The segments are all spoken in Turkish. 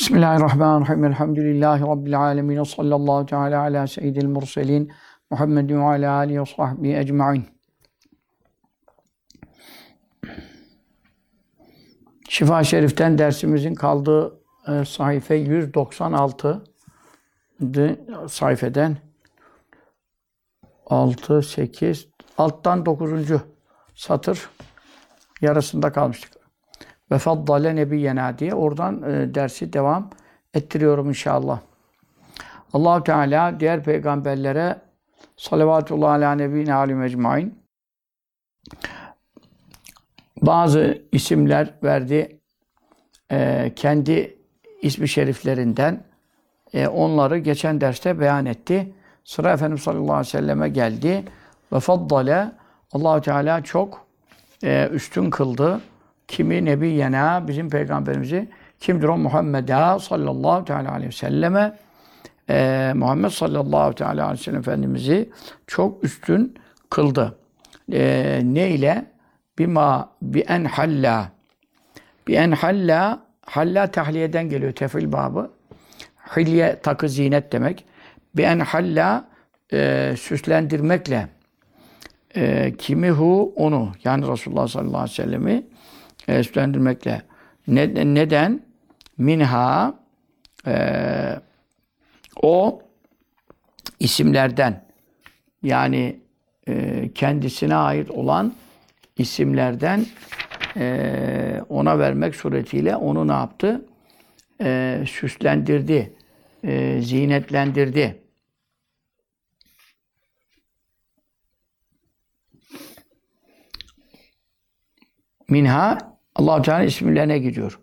Bismillahirrahmanirrahim. Elhamdülillahi Rabbil alemin. Sallallahu teala ala seyyidil murselin. Muhammedin ve ala alihi ve sahbihi ecma'in. Şifa Şerif'ten dersimizin kaldığı e, sayfa 196 sayfeden 6, 8, alttan 9. satır yarısında kalmıştık. Ve faddale nebiyyena diye oradan e, dersi devam ettiriyorum inşallah. allah Teala diğer peygamberlere salavatullah ala nebine alim ecmain bazı isimler verdi. E, kendi ismi şeriflerinden e, onları geçen derste beyan etti. Sıra Efendimiz sallallahu aleyhi ve selleme geldi. Ve faddale allah Teala çok üstün kıldı. Kimi nebiyena bizim peygamberimizi kimdir o Muhammed'a sallallahu teala aleyhi ve selleme e, Muhammed sallallahu teala aleyhi ve sellem Efendimiz'i çok üstün kıldı. E, ne ile? Bima bi en halla. Bi en halla halla tahliyeden geliyor tefil babı. Hilye takı zinet demek. Bi en halla e, süslendirmekle e, kimi hu onu yani Resulullah sallallahu aleyhi ve sellemi üstlendirmekle. Ne, neden? Minha e, o isimlerden yani e, kendisine ait olan isimlerden e, ona vermek suretiyle onu ne yaptı? E, süslendirdi, e, zinetlendirdi. Minha allah Teala isimlerine gidiyor.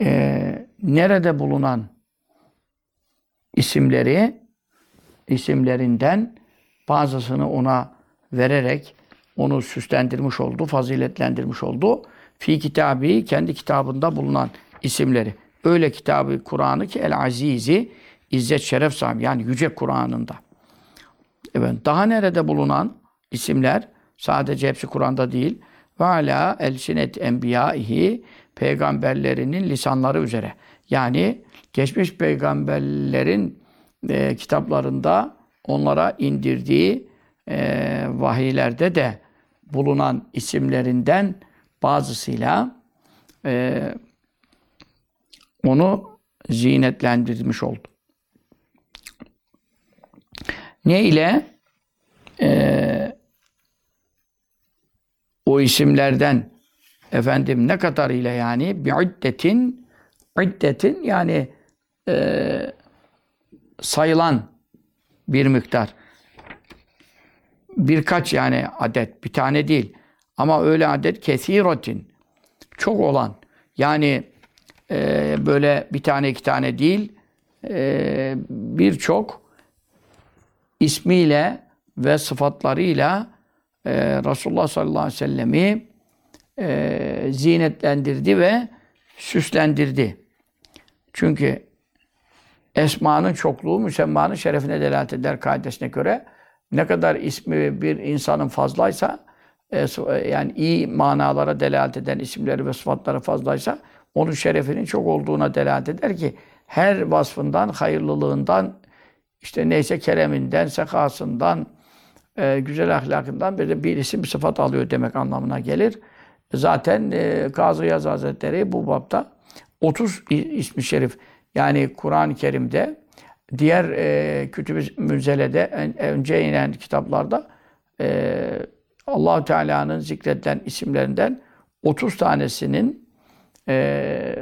Ee, nerede bulunan isimleri isimlerinden bazısını ona vererek onu süslendirmiş oldu, faziletlendirmiş oldu. Fi kitabı kendi kitabında bulunan isimleri. Öyle kitabı Kur'an'ı ki El Azizi İzzet Şeref sahibi yani yüce Kur'an'ında. Evet, daha nerede bulunan isimler sadece hepsi Kur'an'da değil ve ala elsinet enbiyaihi peygamberlerinin lisanları üzere. Yani geçmiş peygamberlerin e, kitaplarında onlara indirdiği e, vahiylerde de bulunan isimlerinden bazısıyla e, onu zinetlendirmiş oldu. Ne ile? E, o isimlerden efendim ne kadar ile yani bi'iddetin iddetin yani e, sayılan bir miktar. Birkaç yani adet, bir tane değil. Ama öyle adet kesirotin. Çok olan. Yani e, böyle bir tane iki tane değil. E, Birçok ismiyle ve sıfatlarıyla e, Resulullah sallallahu aleyhi ve sellemi e, zinetlendirdi ve süslendirdi. Çünkü esmanın çokluğu müsemmanın şerefine delalet eder kaidesine göre. Ne kadar ismi bir insanın fazlaysa, e, yani iyi manalara delalet eden isimleri ve sıfatları fazlaysa, onun şerefinin çok olduğuna delalet eder ki, her vasfından, hayırlılığından, işte neyse kereminden, sekasından, e, güzel ahlakından bir, bir isim bir sıfat alıyor demek anlamına gelir. Zaten e, Kazı Yaz Hazretleri bu babda 30 ismi şerif yani Kur'an-ı Kerim'de diğer e, kütüb-i münzelede önce inen kitaplarda e, allah Teala'nın zikredilen isimlerinden 30 tanesinin e,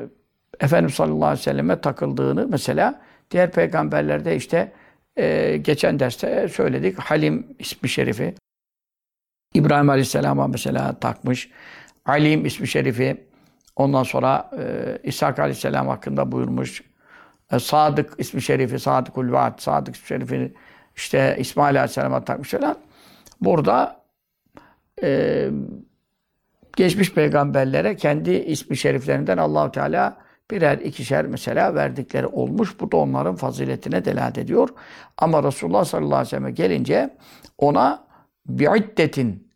Efendimiz sallallahu aleyhi ve selleme takıldığını mesela diğer peygamberlerde işte ee, geçen derste söyledik. Halim ismi şerifi. İbrahim Aleyhisselam'a mesela takmış. Alim ismi şerifi. Ondan sonra e, İshak Aleyhisselam hakkında buyurmuş. E, Sadık ismi şerifi, Sadıkul Vaad, Sadık ismi şerifi işte İsmail Aleyhisselam'a takmış falan. Burada e, geçmiş peygamberlere kendi ismi şeriflerinden Allahu Teala birer ikişer mesela verdikleri olmuş. Bu da onların faziletine delalet ediyor. Ama Resulullah sallallahu aleyhi ve selleme gelince ona bir iddetin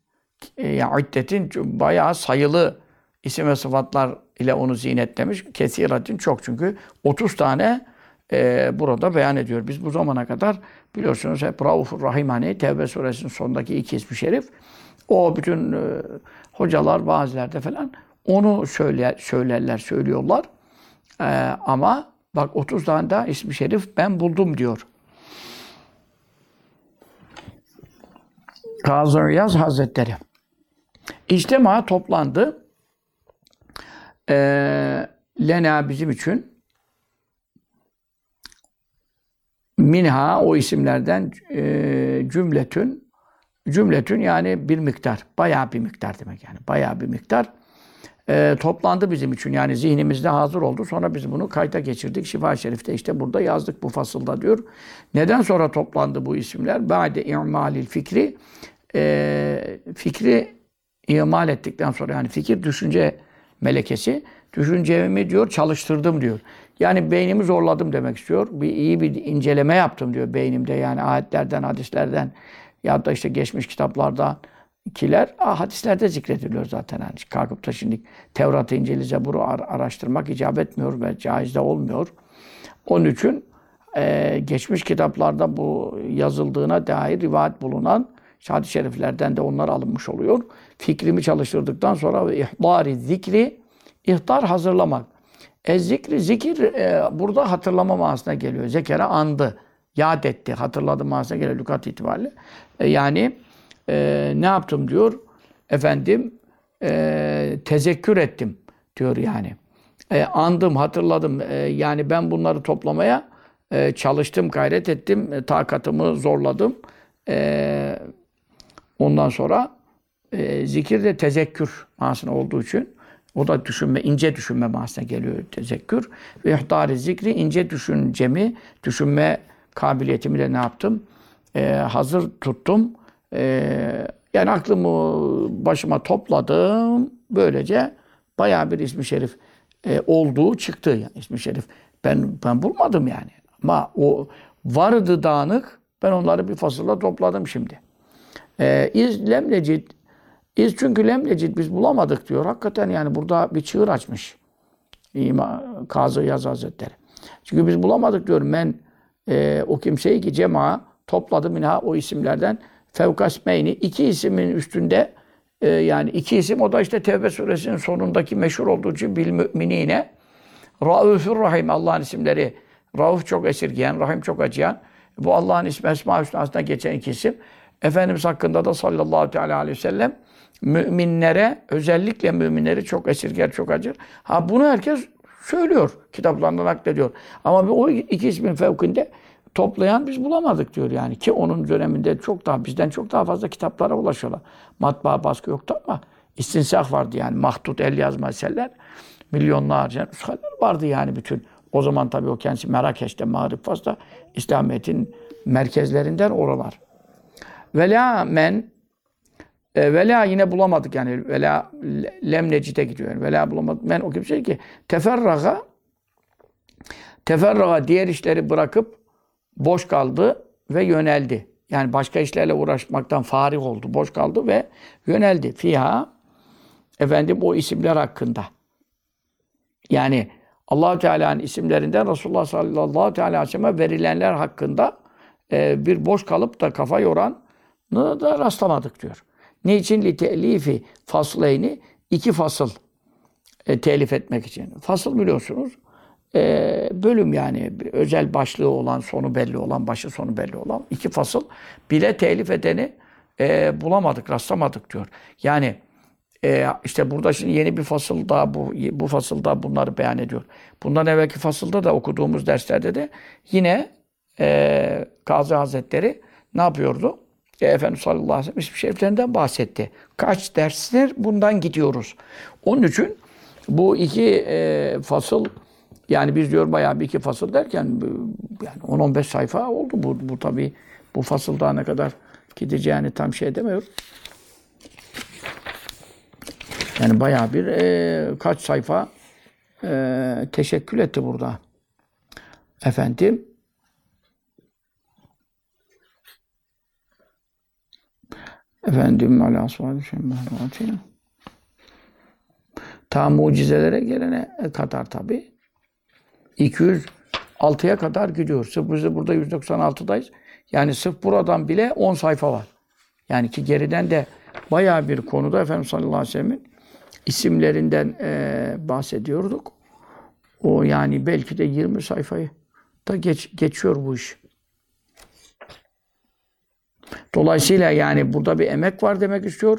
e, yani iddetin bayağı sayılı isim ve sıfatlar ile onu zinetlemiş. Kesiratin çok çünkü 30 tane e, burada beyan ediyor. Biz bu zamana kadar biliyorsunuz hep Raufur Rahim Tevbe suresinin sonundaki iki ismi şerif. O bütün e, hocalar bazılarda falan onu söyle, söylerler, söylüyorlar. E, ama bak 30 tane daha ismi şerif ben buldum diyor. Kazım Riyaz Hazretleri. İçtima toplandı. E, Lena bizim için minha o isimlerden e, cümletün cümletün yani bir miktar. Bayağı bir miktar demek yani. Bayağı bir miktar. E, toplandı bizim için. Yani zihnimizde hazır oldu. Sonra biz bunu kayda geçirdik. Şifa Şerif'te işte burada yazdık bu fasılda diyor. Neden sonra toplandı bu isimler? Ba'de i'malil fikri e, fikri imal ettikten sonra yani fikir düşünce melekesi düşüncemi diyor çalıştırdım diyor. Yani beynimi zorladım demek istiyor. Bir iyi bir inceleme yaptım diyor beynimde yani ayetlerden, hadislerden ya da işte geçmiş kitaplardan kiler hadislerde zikrediliyor zaten. Yani kalkıp da şimdi Tevrat'ı, İncil'i, Zebur'u araştırmak icap etmiyor ve caiz de olmuyor. Onun için e, geçmiş kitaplarda bu yazıldığına dair rivayet bulunan hadis-i şeriflerden de onlar alınmış oluyor. Fikrimi çalıştırdıktan sonra ve ihdari zikri ihtar hazırlamak. E zikri, zikir e, burada hatırlama manasına geliyor. Zekere andı, yad etti, hatırladı manasına geliyor lükat itibariyle. E, yani e, ne yaptım diyor, efendim e, tezekkür ettim diyor yani. E, andım, hatırladım. E, yani ben bunları toplamaya e, çalıştım, gayret ettim, e, takatımı zorladım. E, ondan sonra e, zikir de tezekkür manasına olduğu için o da düşünme, ince düşünme manasına geliyor tezekkür. Ve ihdari zikri ince düşüncemi, düşünme kabiliyetimi de ne yaptım? Ee, hazır tuttum. Ee, yani aklımı başıma topladım. Böylece bayağı bir ismi şerif e, olduğu çıktı. Yani ismi şerif ben ben bulmadım yani. Ama o vardı dağınık. Ben onları bir fasıla topladım şimdi. Ee, İz lemlecid İz çünkü lemlecid biz bulamadık diyor. Hakikaten yani burada bir çığır açmış. İma, Kazı Yaz Hazretleri. Çünkü biz bulamadık diyor. Men e, o kimseyi ki cema topladı minha o isimlerden fevkasmeyni iki ismin üstünde e, yani iki isim o da işte Tevbe suresinin sonundaki meşhur olduğu için bil müminine Raufur Rahim Allah'ın isimleri Rauf çok esirgeyen, Rahim çok acıyan. Bu Allah'ın ismi Esma Hüsna'sında geçen iki isim. Efendimiz hakkında da sallallahu teala aleyhi ve sellem müminlere, özellikle müminleri çok esirger, çok acır. Ha bunu herkes söylüyor. Kitaplarından naklediyor. Ama o iki ismin fevkinde toplayan biz bulamadık diyor yani. Ki onun döneminde çok daha, bizden çok daha fazla kitaplara ulaşıyorlar. Matbaa baskı yoktu ama istinsah vardı yani. Mahdut el yazma eserler. Milyonlarca nuskalar vardı yani bütün. O zaman tabii o kendisi Merakeş'te, Mağrib Fas'ta İslamiyet'in merkezlerinden oralar. Vela men e, vela yine bulamadık yani. Vela lemnecite gidiyor. Yani. Vela bulamadık. Ben o kimse ki teferraga teferraga diğer işleri bırakıp boş kaldı ve yöneldi. Yani başka işlerle uğraşmaktan farih oldu. Boş kaldı ve yöneldi. Fiha efendim o isimler hakkında. Yani allah Teala'nın isimlerinden Resulullah sallallahu aleyhi ve sellem'e verilenler hakkında e, bir boş kalıp da kafa yoran da rastlamadık diyor. Niçin? Li te'lifi fasleyni iki fasıl e, telif etmek için. Fasıl biliyorsunuz e, bölüm yani özel başlığı olan, sonu belli olan, başı sonu belli olan iki fasıl bile telif edeni e, bulamadık, rastlamadık diyor. Yani e, işte burada şimdi yeni bir fasılda bu bu fasılda bunları beyan ediyor. Bundan evvelki fasılda da okuduğumuz derslerde de yine e, Gazi Hazretleri ne yapıyordu? E, Efendimiz sallallahu aleyhi ve sellem şeriflerinden bahsetti. Kaç dersler bundan gidiyoruz. Onun için bu iki e, fasıl yani biz diyor bayağı bir iki fasıl derken yani 10-15 sayfa oldu. Bu, bu tabi bu fasılda ne kadar gideceğini tam şey demiyorum. Yani bayağı bir e, kaç sayfa e, teşekkül etti burada. Efendim Efendim ala Ta mucizelere gelene kadar tabi 206'ya kadar gidiyor. Sırf biz burada 196'dayız. Yani sırf buradan bile 10 sayfa var. Yani ki geriden de bayağı bir konuda Efendimiz sallallahu aleyhi ve sellem'in isimlerinden e, bahsediyorduk. O yani belki de 20 sayfayı da geç, geçiyor bu iş. Dolayısıyla yani burada bir emek var demek istiyor.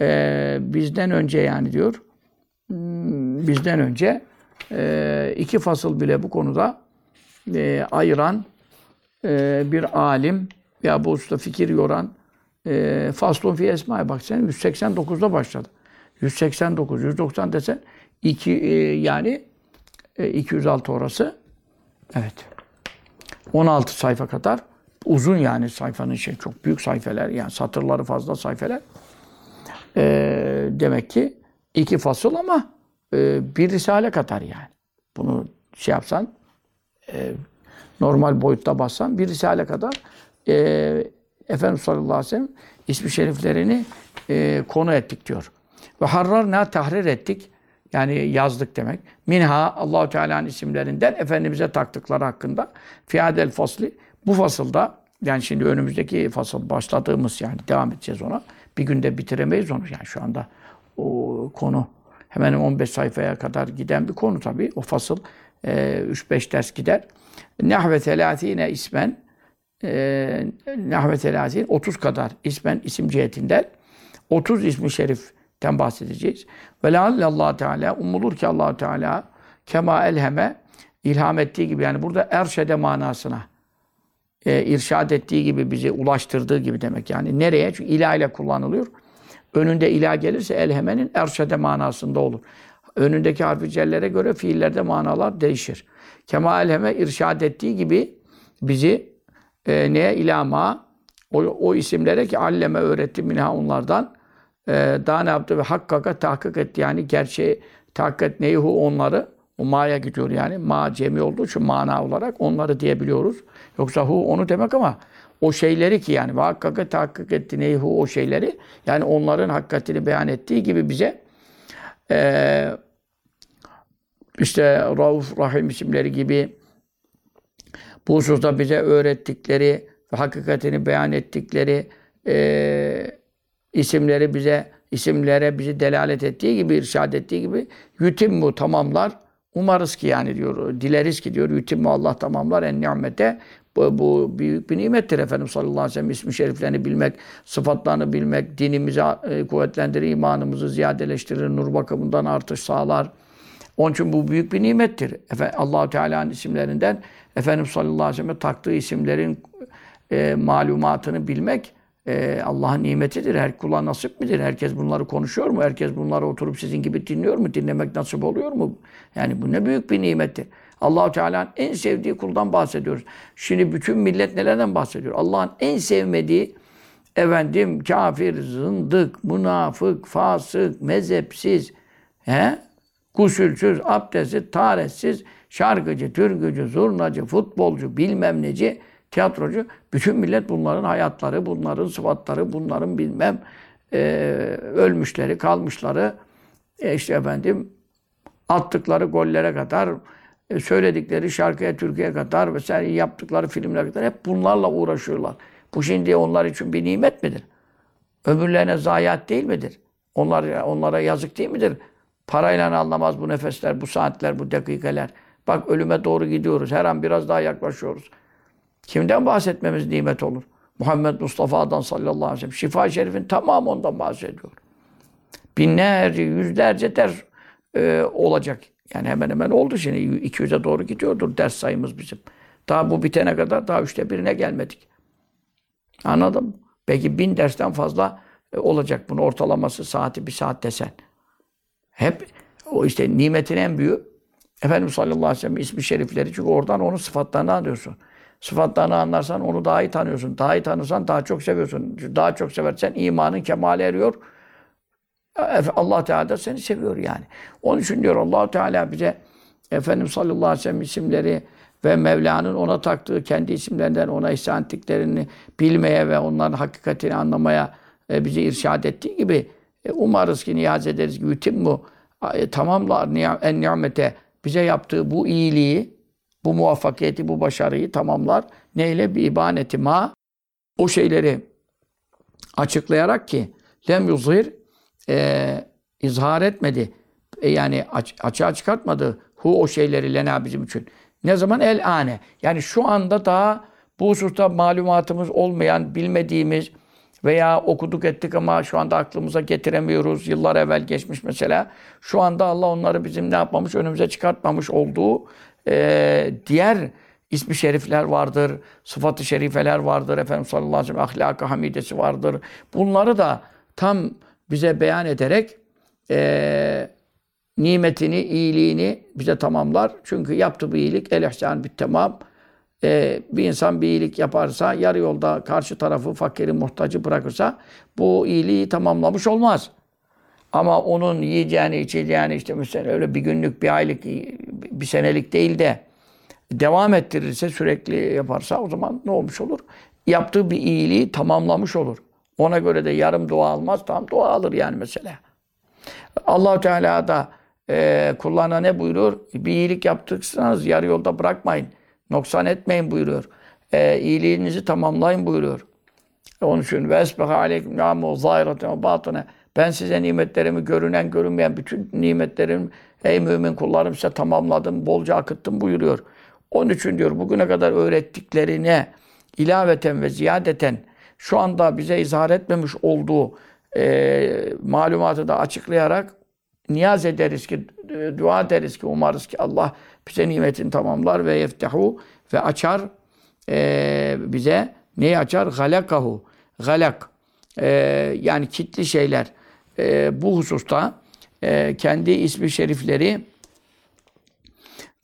Ee, bizden önce yani diyor. hmm, Bizden önce e, iki fasıl bile bu konuda e, ayıran e, bir alim ya bu usta fikir yoran e, Faslun fi esma'ya bak sen 189'da başladı. 189, 190 desen iki, e, yani e, 206 orası. Evet. 16 sayfa kadar uzun yani sayfanın şey çok büyük sayfeler yani satırları fazla sayfeler. Ee, demek ki iki fasıl ama e, bir risale kadar yani. Bunu şey yapsan e, normal boyutta bassan bir risale kadar e, Efendimiz sallallahu aleyhi ve sellem ismi şeriflerini e, konu ettik diyor. Ve harrarna tahrir ettik. Yani yazdık demek. Minha Allahu Teala'nın isimlerinden Efendimiz'e taktıkları hakkında fiadel fasli bu fasılda yani şimdi önümüzdeki fasıl başladığımız yani devam edeceğiz ona. Bir günde bitiremeyiz onu yani şu anda o konu hemen 15 sayfaya kadar giden bir konu tabii. O fasıl e, 3-5 ders gider. Nahve telâthine ismen e, nahve telâthine 30 kadar ismen isim cihetinden 30 ismi şeriften bahsedeceğiz. Ve Allah Teala umulur ki Allah Teala kema elheme ilham ettiği gibi yani burada erşede manasına e, irşad ettiği gibi bizi ulaştırdığı gibi demek yani. Nereye? Çünkü ilah ile kullanılıyor. Önünde ilah gelirse elhemenin erşede manasında olur. Önündeki harfi cellere göre fiillerde manalar değişir. Kema elheme irşad ettiği gibi bizi e, neye ilama o, o isimlere ki alleme öğretti minha onlardan e, daha ne yaptı ve hakkaka tahkik etti yani gerçeği tahkik neyhu onları o ma'ya gidiyor yani. Ma cemi olduğu için mana olarak onları diyebiliyoruz. Yoksa hu onu demek ama o şeyleri ki yani hakikate tahakkuk etti neyhu o şeyleri yani onların hakikatini beyan ettiği gibi bize e, işte Rauf Rahim isimleri gibi bu hususta bize öğrettikleri ve hakikatini beyan ettikleri e, isimleri bize isimlere bizi delalet ettiği gibi, irşad ettiği gibi yütim bu tamamlar. Umarız ki yani diyor, dileriz ki diyor, yütim Allah tamamlar en nimete. Bu, bu büyük bir nimettir efendim sallallahu aleyhi ve sellem ismi şeriflerini bilmek, sıfatlarını bilmek, dinimizi e, kuvvetlendirir, imanımızı ziyadeleştirir, nur bakımından artış sağlar. Onun için bu büyük bir nimettir. Efendim, allah Teala'nın isimlerinden Efendimiz sallallahu aleyhi ve sellem taktığı isimlerin e, malumatını bilmek e, Allah'ın nimetidir. Her kula nasip midir? Herkes bunları konuşuyor mu? Herkes bunları oturup sizin gibi dinliyor mu? Dinlemek nasip oluyor mu? Yani bu ne büyük bir nimettir. Allahu Teala'nın en sevdiği kuldan bahsediyoruz. Şimdi bütün millet nelerden bahsediyor? Allah'ın en sevmediği efendim kafir, zındık, münafık, fasık, mezhepsiz, he? gusülsüz, abdestsiz, taharetsiz, şarkıcı, türkücü, zurnacı, futbolcu, bilmem neci, tiyatrocu. Bütün millet bunların hayatları, bunların sıfatları, bunların bilmem e, ölmüşleri, kalmışları, e, işte efendim attıkları gollere kadar, söyledikleri şarkıya, türküye kadar vesaire yaptıkları filmlere kadar hep bunlarla uğraşıyorlar. Bu şimdi onlar için bir nimet midir? Ömürlerine zayiat değil midir? Onlar, onlara yazık değil midir? Parayla anlamaz bu nefesler, bu saatler, bu dakikalar. Bak ölüme doğru gidiyoruz. Her an biraz daha yaklaşıyoruz. Kimden bahsetmemiz nimet olur? Muhammed Mustafa'dan sallallahu aleyhi ve sellem. Şifa-i Şerif'in tamamı ondan bahsediyor. Binlerce, yüzlerce ders e, olacak. Yani hemen hemen oldu şimdi. 200'e doğru gidiyordur ders sayımız bizim. Daha bu bitene kadar daha üçte birine gelmedik. Anladın mı? Peki bin dersten fazla e, olacak bunun ortalaması saati bir saat desen. Hep o işte nimetin en büyüğü Efendimiz sallallahu aleyhi ve sellem ismi şerifleri çünkü oradan onun sıfatlarını anlıyorsun. Sıfatlarını anlarsan onu daha iyi tanıyorsun. Daha iyi tanırsan daha çok seviyorsun. Daha çok seversen imanın kemale eriyor. Allah Teala da seni seviyor yani. Onun için diyor Allah Teala bize Efendimiz sallallahu aleyhi ve sellem isimleri ve Mevla'nın ona taktığı kendi isimlerinden ona ihsan ettiklerini bilmeye ve onların hakikatini anlamaya e, bizi irşad ettiği gibi e, umarız ki niyaz ederiz ki bu e, tamamlar en nimete bize yaptığı bu iyiliği, bu muvaffakiyeti, bu başarıyı tamamlar. Neyle? Bir ibaneti ma. O şeyleri açıklayarak ki lem yuzhir e, izhar etmedi. E, yani aç, açığa çıkartmadı. Hu o şeyleri lena bizim için. Ne zaman? El ane. Yani şu anda daha bu hususta malumatımız olmayan, bilmediğimiz veya okuduk ettik ama şu anda aklımıza getiremiyoruz. Yıllar evvel geçmiş mesela. Şu anda Allah onları bizim ne yapmamış, önümüze çıkartmamış olduğu e, diğer ismi şerifler vardır, sıfatı şerifeler vardır, Efendimiz sallallahu aleyhi ve sellem ahlakı hamidesi vardır. Bunları da tam bize beyan ederek e, nimetini, iyiliğini bize tamamlar. Çünkü yaptığı bir iyilik el ihsan bit tamam. Ee, bir insan bir iyilik yaparsa, yarı yolda karşı tarafı fakiri, muhtacı bırakırsa bu iyiliği tamamlamış olmaz. Ama onun yiyeceğini, içeceğini işte mesela öyle bir günlük, bir aylık, bir senelik değil de devam ettirirse, sürekli yaparsa o zaman ne olmuş olur? Yaptığı bir iyiliği tamamlamış olur. Ona göre de yarım dua almaz, tam dua alır yani mesela. allah Teala da e, kullarına ne buyuruyor? Bir iyilik yaptıysanız yarı yolda bırakmayın. Noksan etmeyin buyuruyor. E, iyiliğinizi tamamlayın buyuruyor. Onun için ve esbeha aleyküm ni'amu zahireten ve. Ben size nimetlerimi görünen görünmeyen bütün nimetlerim ey mümin kullarım size tamamladım, bolca akıttım buyuruyor. Onun için diyor bugüne kadar öğrettiklerine ilaveten ve ziyadeten şu anda bize izhar etmemiş olduğu e, malumatı da açıklayarak niyaz ederiz ki, dua ederiz ki, umarız ki Allah bize nimetini tamamlar ve yeftehu ve açar e, bize neyi açar? Galakahu. Galak. E, yani kitli şeyler. E, bu hususta e, kendi ismi şerifleri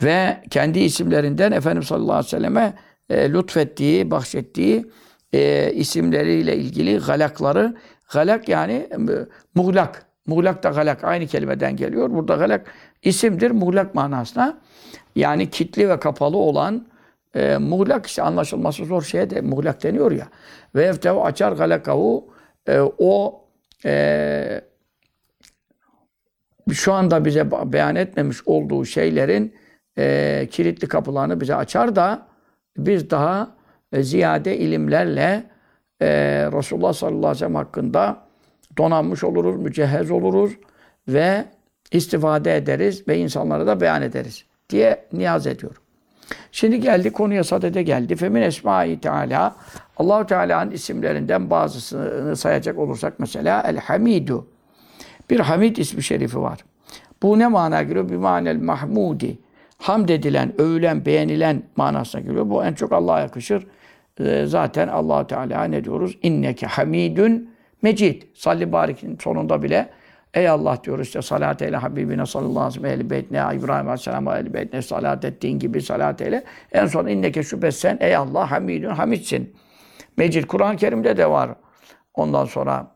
ve kendi isimlerinden Efendimiz sallallahu aleyhi ve selleme e, lütfettiği, bahşettiği e, isimleriyle ilgili galakları, galak yani e, muğlak, muğlak da galak aynı kelimeden geliyor. Burada galak isimdir, muğlak manasına. Yani kitli ve kapalı olan e, muğlak işte anlaşılması zor şeye de muğlak deniyor ya. Ve eftehu açar galakahu e, o e, şu anda bize beyan etmemiş olduğu şeylerin e, kilitli kapılarını bize açar da biz daha ziyade ilimlerle e, Resulullah sallallahu aleyhi ve sellem hakkında donanmış oluruz, mücehhez oluruz ve istifade ederiz ve insanlara da beyan ederiz diye niyaz ediyorum. Şimdi geldi konuya sadede geldi. Femin esmai teala Allahu Teala'nın isimlerinden bazısını sayacak olursak mesela El Hamidu. Bir Hamid ismi şerifi var. Bu ne mana geliyor? Bir manel mahmudi. Hamd edilen, övülen, beğenilen manasına geliyor. Bu en çok Allah'a yakışır. Ee, zaten allah Teala ne diyoruz? İnneke hamidun mecid. Salli barikin sonunda bile Ey Allah diyoruz işte salat eyle Habibine sallallahu aleyhi ve sellem ehl beytine İbrahim aleyhisselam ehl beytine salat ettiğin gibi salat eyle. En son inneke şüphes sen ey Allah hamidun hamidsin. Mecid Kur'an-ı Kerim'de de var. Ondan sonra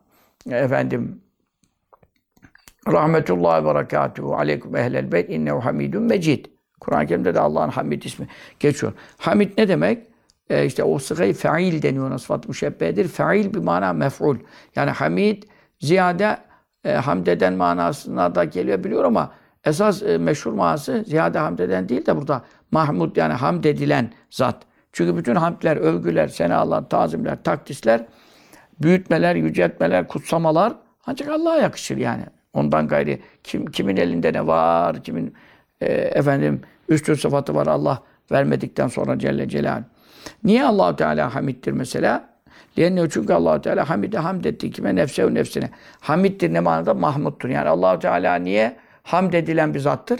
efendim Rahmetullahi ve berekatuhu aleyküm ehlel beyt innehu hamidun mecid. Kur'an-ı Kerim'de de Allah'ın Hamid ismi geçiyor. Hamid ne demek? E işte o sıgayı feil deniyor ona sıfat müşebbehedir. Feil bir mana mef'ul. Yani Hamid ziyade e, hamd manasına da geliyor biliyor ama esas e, meşhur manası ziyade hamd eden değil de burada Mahmud yani hamd edilen zat. Çünkü bütün hamdler, övgüler, senalar, tazimler, takdisler, büyütmeler, yüceltmeler, kutsamalar ancak Allah'a yakışır yani. Ondan gayri kim, kimin elinde ne var, kimin e, efendim üstün sıfatı var Allah vermedikten sonra Celle Celal. Niye Allahu Teala hamiddir mesela? Lenne çünkü Allahu Teala hamide hamd etti kime nefsehu nefsine. Hamiddir ne manada? Mahmuttur. Yani Allahu Teala niye hamd edilen bir zattır?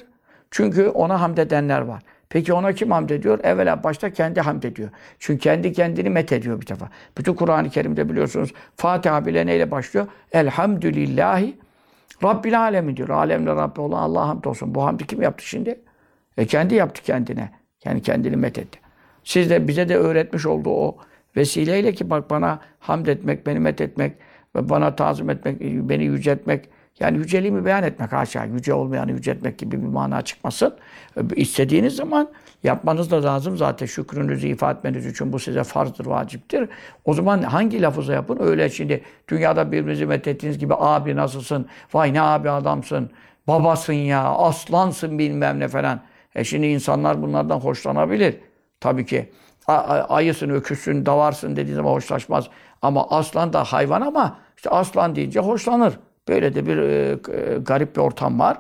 Çünkü ona hamd edenler var. Peki ona kim hamd ediyor? Evvela başta kendi hamd ediyor. Çünkü kendi kendini met ediyor bir defa. Bütün Kur'an-ı Kerim'de biliyorsunuz Fatiha bile neyle başlıyor? Elhamdülillahi Rabbil alemin diyor. Alemle Rabbi olan Allah'a hamd olsun. Bu hamdi kim yaptı şimdi? E kendi yaptı kendine. Yani kendini met etti. Siz de bize de öğretmiş olduğu o vesileyle ki bak bana hamd etmek, beni met etmek ve bana tazim etmek, beni yüceltmek yani yüceliğimi beyan etmek haşa. Yüce olmayanı yüceltmek gibi bir mana çıkmasın. İstediğiniz zaman yapmanız da lazım zaten. Şükrünüzü ifade etmeniz için bu size farzdır, vaciptir. O zaman hangi lafıza yapın? Öyle şimdi dünyada birbirinizi methettiğiniz gibi abi nasılsın? Vay ne abi adamsın. babasın ya, aslansın bilmem ne falan. E şimdi insanlar bunlardan hoşlanabilir. Tabii ki ayısın, öküzsün, davarsın dediği zaman hoşlaşmaz. Ama aslan da hayvan ama işte aslan deyince hoşlanır. Böyle de bir e, e, garip bir ortam var.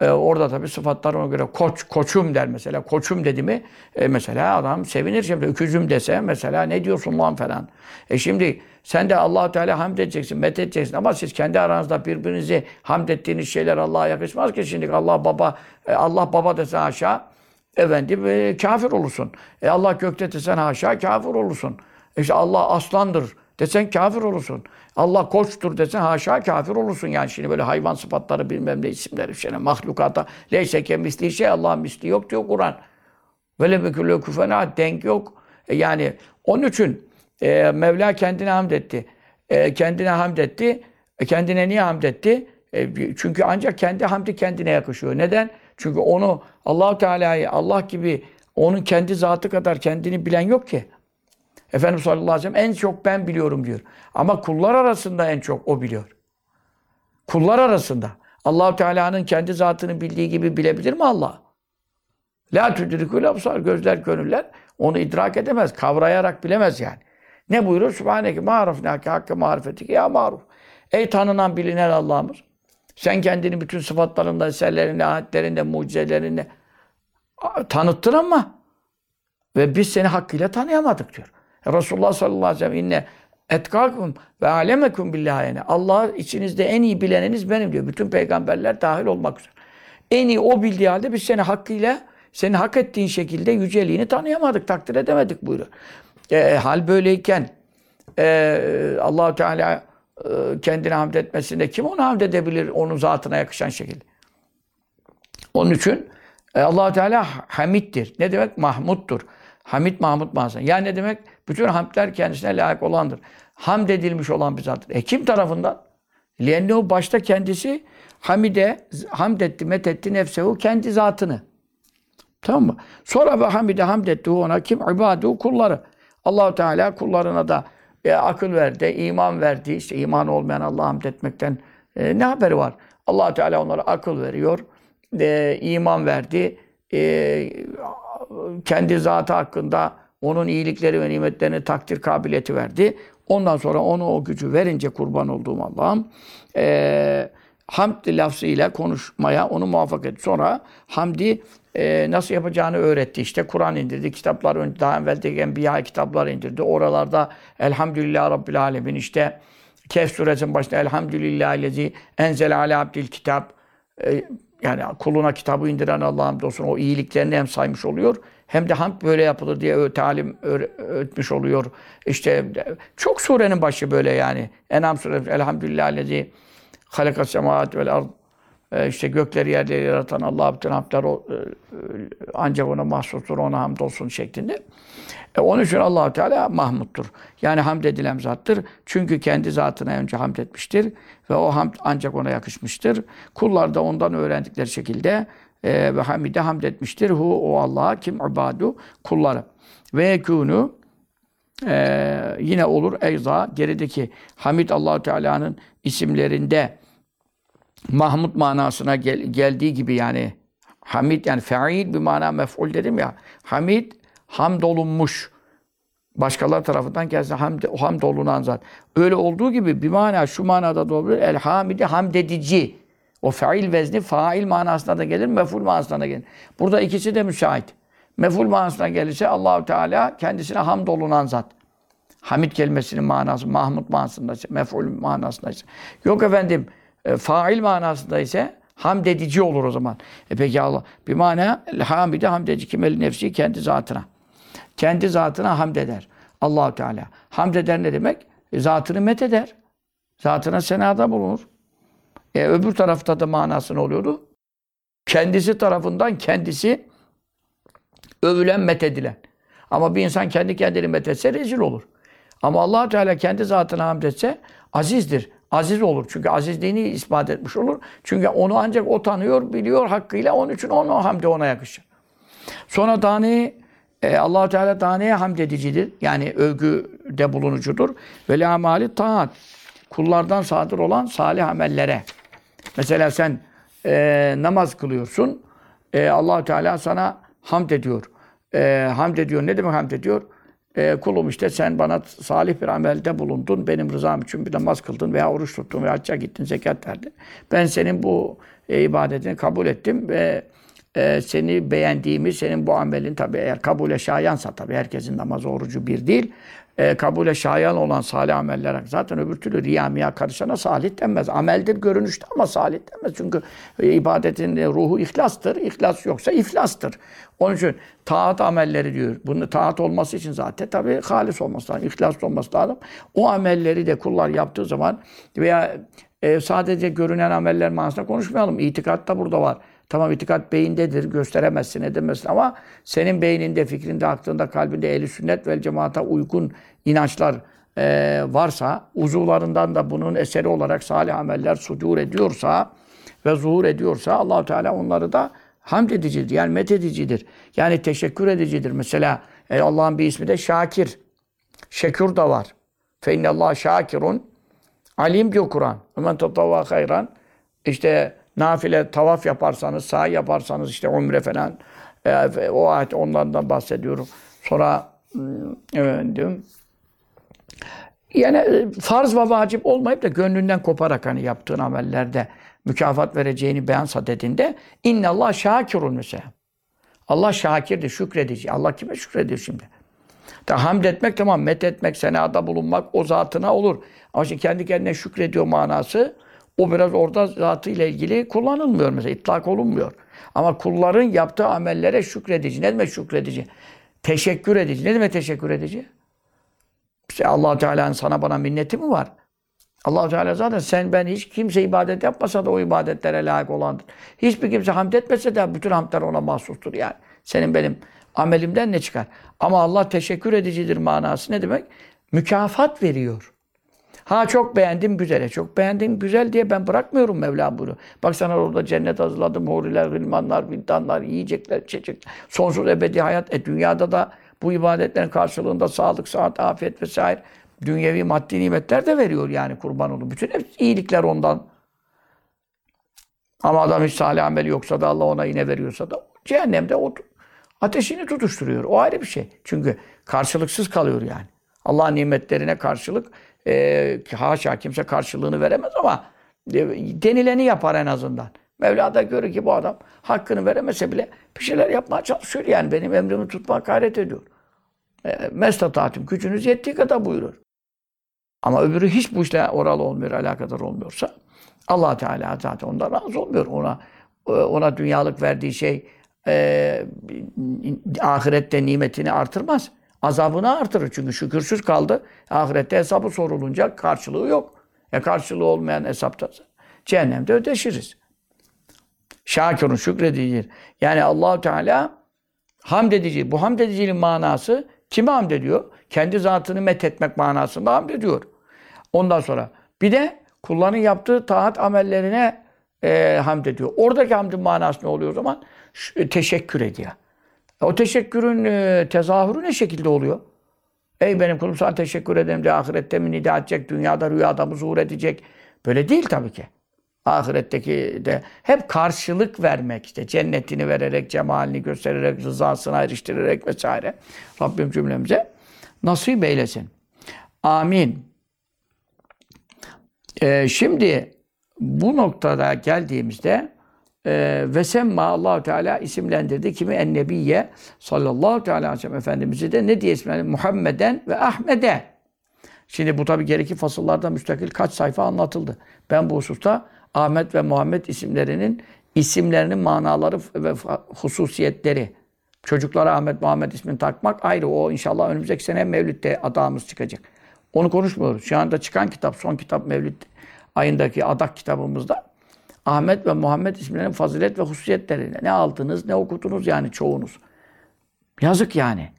E, orada tabii sıfatlar ona göre koç, koçum der mesela. Koçum dedi mi e, mesela adam sevinir. Şimdi öküzüm dese mesela ne diyorsun lan falan. E şimdi sen de allah Teala hamd edeceksin, met edeceksin ama siz kendi aranızda birbirinizi hamd ettiğiniz şeyler Allah'a yakışmaz ki. Şimdi Allah baba, e, Allah baba dese aşağı efendim e, kafir olursun. E Allah gökte desen haşa kafir olursun. E işte Allah aslandır desen kafir olursun. Allah koçtur desen haşa kafir olursun. Yani şimdi böyle hayvan sıfatları bilmem ne isimleri şeyler mahlukata leyse ke misli şey Allah'ın misli yok diyor Kur'an. Böyle mekülü küfena denk yok. E yani onun için e, Mevla kendine hamd etti. E, kendine hamd etti. E, kendine niye hamd etti? E, çünkü ancak kendi hamdi kendine yakışıyor. Neden? Çünkü onu Allahu Teala'yı Allah gibi onun kendi zatı kadar kendini bilen yok ki. Efendimiz sallallahu aleyhi ve sellem en çok ben biliyorum diyor. Ama kullar arasında en çok o biliyor. Kullar arasında. Allahu Teala'nın kendi zatını bildiği gibi bilebilir mi Allah? La tudrikul absar gözler gönüller onu idrak edemez, kavrayarak bilemez yani. Ne buyuruyor? Sübhaneke ma'rafnake hakkı marifetike ya maruf. Ey tanınan bilinen Allah'ımız. Sen kendini bütün sıfatlarında, eserlerinde, ayetlerinde, mucizelerinde tanıttın ama ve biz seni hakkıyla tanıyamadık diyor. Resulullah sallallahu aleyhi ve sellem inne etkakum ve alemekum billahi. Allah içinizde en iyi bileniniz benim diyor. Bütün peygamberler dahil olmak üzere. En iyi o bildiği halde biz seni hakkıyla senin hak ettiğin şekilde yüceliğini tanıyamadık, takdir edemedik buyuruyor. E, hal böyleyken e, allah Teala e, kendine hamd etmesinde kim onu hamd edebilir onun zatına yakışan şekilde? Onun için e, allah Teala hamiddir. Ne demek? Mahmuttur. Hamid Mahmud manasında. Yani ne demek? Bütün hamdler kendisine layık olandır. Hamd edilmiş olan bir zattır. E kim tarafından? Liennehu başta kendisi hamide, hamd etti, met etti nefsehu, kendi zatını. Tamam mı? Sonra ve hamide hamd etti ona kim? İbadu kulları. Allahu Teala kullarına da e, akıl verdi, iman verdi. İşte iman olmayan Allah'a hamd etmekten e, ne haberi var? allah Teala onlara akıl veriyor, e, iman verdi, e, kendi zatı hakkında onun iyilikleri ve nimetlerini takdir kabiliyeti verdi. Ondan sonra onu o gücü verince kurban olduğum Allah'ım e, hamd lafzıyla konuşmaya onu muvaffak etti. Sonra hamdi e, nasıl yapacağını öğretti. İşte Kur'an indirdi. Kitaplar daha evveldeki Enbiya kitaplar indirdi. Oralarda Elhamdülillah Rabbil Alemin işte Kehf suresinin başında Elhamdülillahillezi enzel ala abdil kitap e, yani kuluna kitabı indiren Allah'ım olsun o iyiliklerini hem saymış oluyor hem de hamd böyle yapılır diye talim öğretmiş oluyor. İşte çok surenin başı böyle yani. Enam suresi Elhamdülillahillezi halakas semavat vel ard işte gökleri yerleri yaratan Allah bütün hamdler o, ancak ona mahsustur, ona hamd olsun şeklinde. E, onun için allah Teala Mahmuttur. Yani hamd edilen zattır. Çünkü kendi zatına önce hamd etmiştir. Ve o hamd ancak ona yakışmıştır. Kullar da ondan öğrendikleri şekilde e, ve hamide hamd etmiştir. Hu o Allah'a kim ibadu kulları. Ve yekûnü e, yine olur eyza gerideki Hamid allah Teala'nın isimlerinde Mahmud manasına gel, geldiği gibi yani Hamid yani fail bir mana mef'ul dedim ya. Hamid hamd olunmuş. Başkaları tarafından gelse hamd, hamd olunan zat. Öyle olduğu gibi bir mana şu manada da olabilir. El hamidi hamd edici. O fail vezni fail manasına da gelir, mef'ul manasına da gelir. Burada ikisi de müsait. Mef'ul manasına gelirse Allahu Teala kendisine hamd olunan zat. Hamid kelimesinin manası Mahmud manasında mef'ul manasında. Yok efendim, e, fail manasında ise hamd edici olur o zaman. E peki Allah bir mana hamide hamd edici kimeli nefsi kendi zatına. Kendi zatına hamd eder. Allahu Teala. Hamd eder ne demek? E, zatını met eder. Zatına senada bulunur. E, öbür tarafta da manası ne oluyordu? Kendisi tarafından kendisi övülen, methedilen. Ama bir insan kendi kendini methetse rezil olur. Ama allah Teala kendi zatına hamd etse azizdir. Aziz olur. Çünkü azizliğini ispat etmiş olur. Çünkü onu ancak o tanıyor, biliyor hakkıyla. Onun için onu hamdi ona yakışır. Sonra tane e, allah Teala taneye hamd edicidir. Yani övgüde bulunucudur. Ve la taat. Kullardan sadır olan salih amellere. Mesela sen e, namaz kılıyorsun. E, allah Teala sana hamd ediyor. E, hamd ediyor. Ne demek hamd ediyor? E, kulum işte sen bana salih bir amelde bulundun. Benim rızam için bir namaz kıldın veya oruç tuttun veya hacca gittin, zekat verdin. Ben senin bu e, ibadetini kabul ettim ve e, seni beğendiğimi, senin bu amelin tabi eğer kabule şayansa tabi herkesin namazı orucu bir değil. E, kabule şayan olan salih ameller zaten öbür türlü riyamiya karışana salih denmez. Ameldir görünüşte ama salih denmez. Çünkü e, ibadetin e, ruhu ihlastır. İhlas yoksa iflastır. Onun için taat amelleri diyor. Bunun taat olması için zaten tabi halis olması lazım. İhlas olması lazım. O amelleri de kullar yaptığı zaman veya e, sadece görünen ameller manasında konuşmayalım. İtikat da burada var. Tamam itikat beyindedir, gösteremezsin, edemezsin ama senin beyninde, fikrinde, aklında, kalbinde ehli sünnet vel cemaata uygun inançlar e, varsa, uzuvlarından da bunun eseri olarak salih ameller sudur ediyorsa ve zuhur ediyorsa allah Teala onları da hamd edicidir. Yani met edicidir. Yani teşekkür edicidir. Mesela e, Allah'ın bir ismi de Şakir. Şekür da var. Fe innallah şakirun alim diyor Kur'an. Men tatavva hayran. İşte nafile tavaf yaparsanız, sahi yaparsanız işte umre falan e, o ayet onlardan bahsediyorum. Sonra hmm, efendim yani e, farz ve vacip olmayıp da gönlünden koparak hani yaptığın amellerde mükafat vereceğini beyansa dediğinde Allah şakirun mesela. Allah şakirdir, şükredici. Allah kime şükrediyor şimdi? Da hamd etmek tamam, met etmek, senada bulunmak o zatına olur. Ama şimdi kendi kendine şükrediyor manası o biraz orada zatıyla ilgili kullanılmıyor mesela, itlak olunmuyor. Ama kulların yaptığı amellere şükredici. Ne demek şükredici? Teşekkür edici. Ne demek teşekkür edici? İşte allah Teala'nın sana bana minneti mi var? allah Teala zaten sen ben hiç kimse ibadet yapmasa da o ibadetlere layık olandır. Hiçbir kimse hamd etmese de bütün hamdler ona mahsustur yani. Senin benim amelimden ne çıkar? Ama Allah teşekkür edicidir manası ne demek? Mükafat veriyor. Ha çok beğendim güzele. Çok beğendim güzel diye ben bırakmıyorum Mevla bunu. Bak sana orada cennet hazırladım. Huriler, gılmanlar, vildanlar, yiyecekler, içecekler. Sonsuz ebedi hayat. E dünyada da bu ibadetlerin karşılığında sağlık, sıhhat, afiyet vesaire dünyevi maddi nimetler de veriyor yani kurban olun. Bütün iyilikler ondan. Ama adam hiç salih ameli yoksa da Allah ona yine veriyorsa da cehennemde o ateşini tutuşturuyor. O ayrı bir şey. Çünkü karşılıksız kalıyor yani. Allah'ın nimetlerine karşılık e, haşa kimse karşılığını veremez ama e, denileni yapar en azından. Mevla da görür ki bu adam hakkını veremese bile bir şeyler yapmaya çalışıyor yani. Benim emrimi tutmaya gayret ediyor. E, Mestatatım gücünüz yettiği kadar buyurur. Ama öbürü hiç bu işle oralı olmuyor, alakadar olmuyorsa allah Teala zaten ondan razı olmuyor. Ona e, ona dünyalık verdiği şey e, ahirette nimetini artırmaz. Azabını artırır. Çünkü şükürsüz kaldı. Ahirette hesabı sorulunca karşılığı yok. E karşılığı olmayan hesapta cehennemde ödeşiriz. Şakirun şükredici. Yani Allahu Teala hamd edici. Bu hamd ediciliğin manası kime hamd ediyor? Kendi zatını methetmek manasında hamd ediyor. Ondan sonra bir de kulların yaptığı taat amellerine e, hamd ediyor. Oradaki hamdin manası ne oluyor o zaman? Şu, teşekkür ediyor. O teşekkürün e, tezahürü ne şekilde oluyor? Ey benim kulum sana teşekkür ederim diye ahirette mi nida edecek, dünyada rüyada mı zuhur edecek? Böyle değil tabii ki. Ahiretteki de hep karşılık vermek işte cennetini vererek, cemalini göstererek, rızasına eriştirerek vesaire. Rabbim cümlemize nasip eylesin. Amin. Ee, şimdi bu noktada geldiğimizde e, ve semma Allahu Teala isimlendirdi kimi ennebiye sallallahu teala aleyhi ve sellem efendimizi de ne diye isimlendirdi? Muhammeden ve Ahmed'e. Şimdi bu tabi gerekli fasıllarda müstakil kaç sayfa anlatıldı. Ben bu hususta Ahmet ve Muhammed isimlerinin isimlerinin manaları ve hususiyetleri. Çocuklara Ahmet Muhammed ismini takmak ayrı. O inşallah önümüzdeki sene Mevlid'de adamız çıkacak. Onu konuşmuyoruz. Şu anda çıkan kitap, son kitap Mevlid ayındaki adak kitabımızda Ahmet ve Muhammed isimlerinin fazilet ve hususiyetlerine ne aldınız, ne okudunuz yani çoğunuz. Yazık yani.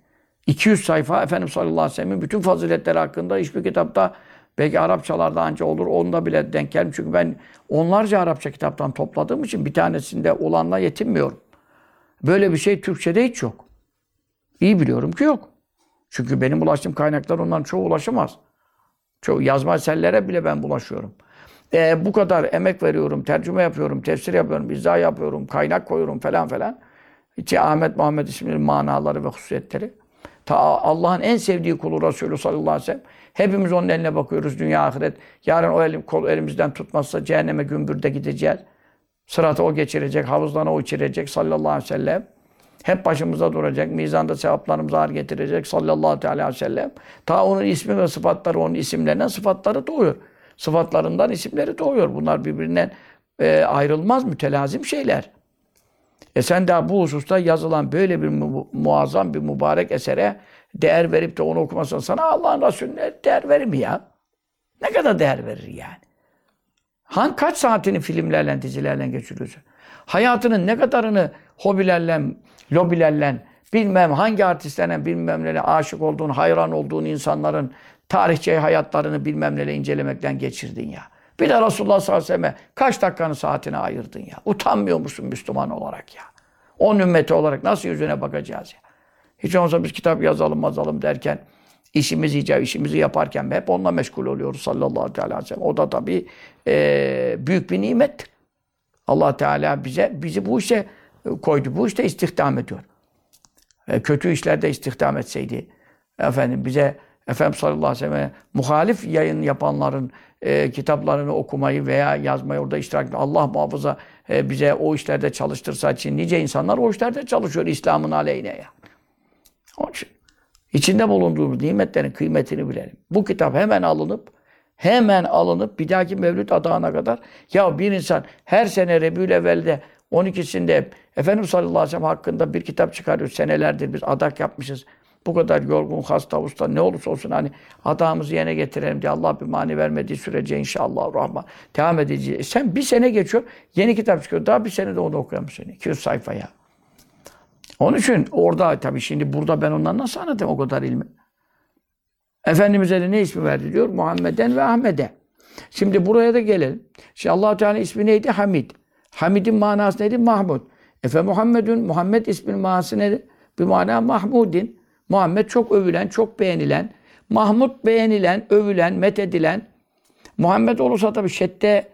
200 sayfa Efendimiz sallallahu aleyhi ve sellem'in bütün faziletleri hakkında hiçbir kitapta belki Arapçalarda anca olur. Onda bile denk gelmiş. Çünkü ben onlarca Arapça kitaptan topladığım için bir tanesinde olanla yetinmiyorum. Böyle bir şey Türkçe'de hiç yok. İyi biliyorum ki yok. Çünkü benim ulaştığım kaynaklar onların çoğu ulaşamaz. Çoğu yazma eserlere bile ben bulaşıyorum. E, bu kadar emek veriyorum, tercüme yapıyorum, tefsir yapıyorum, izah yapıyorum, kaynak koyuyorum falan falan. İçi Ahmet Muhammed isminin manaları ve hususiyetleri. Ta Allah'ın en sevdiği kulu Resulü sallallahu aleyhi ve sellem. Hepimiz onun eline bakıyoruz dünya ahiret. Yarın o elim, kol elimizden tutmazsa cehenneme gümbürde gideceğiz. Sıratı o geçirecek, havuzdan o içirecek sallallahu aleyhi ve sellem. Hep başımıza duracak. Mizanda sevaplarımızı ağır getirecek sallallahu aleyhi ve sellem. Ta onun ismi ve sıfatları, onun isimlerinden sıfatları doğuyor. Sıfatlarından isimleri doğuyor. Bunlar birbirinden e, ayrılmaz, mütelazim şeyler. E sen daha bu hususta yazılan böyle bir mu muazzam bir mübarek esere değer verip de onu okumasan sana Allah'ın Resulüne değer verir mi ya? Ne kadar değer verir yani? Han kaç saatini filmlerle, dizilerle geçiriyorsun? Hayatının ne kadarını hobilerle, lobilerle, bilmem hangi artistlerle bilmem nelerle aşık olduğun, hayran olduğun insanların tarihçe hayatlarını bilmem neyle incelemekten geçirdin ya. Bir de Resulullah sallallahu aleyhi ve sellem kaç dakikanı saatine ayırdın ya. Utanmıyor musun Müslüman olarak ya? Onun ümmeti olarak nasıl yüzüne bakacağız ya? Hiç olmazsa biz kitap yazalım mazalım derken işimizi icap, işimizi yaparken hep onunla meşgul oluyoruz sallallahu aleyhi ve sellem. O da tabii e, büyük bir nimettir. Allah Teala bize bizi bu işe koydu. Bu işte istihdam ediyor. E, kötü işlerde istihdam etseydi efendim bize Efendimiz sallallahu aleyhi ve sellem muhalif yayın yapanların e, kitaplarını okumayı veya yazmayı orada iştirak Allah muhafaza e, bize o işlerde çalıştırsa için nice insanlar o işlerde çalışıyor İslam'ın aleyhine ya. Onun için içinde bulunduğumuz nimetlerin kıymetini bilelim. Bu kitap hemen alınıp hemen alınıp bir dahaki Mevlüt adağına kadar ya bir insan her sene Rebül Evvel'de 12'sinde Efendimiz sallallahu aleyhi ve sellem hakkında bir kitap çıkarıyor. Senelerdir biz adak yapmışız. Bu kadar yorgun, hasta, usta ne olursa olsun hani adamımızı yerine getirelim diye Allah bir mani vermediği sürece inşallah rahman devam edeceğiz. E sen bir sene geçiyor, yeni kitap çıkıyor. Daha bir sene de onu okuyamıyorsun. 200 sayfa ya. Onun için orada tabii şimdi burada ben ondan nasıl anlatayım o kadar ilmi? Efendimiz'e de ne ismi verdi diyor? Muhammeden ve Ahmet'e. Şimdi buraya da gelelim. Şimdi allah Teala ismi neydi? Hamid. Hamid'in manası neydi? Mahmud. Efe Muhammedun, Muhammed isminin manası neydi? Bir mana Mahmudin. Muhammed çok övülen, çok beğenilen. Mahmud beğenilen, övülen, methedilen. Muhammed olursa tabii şedde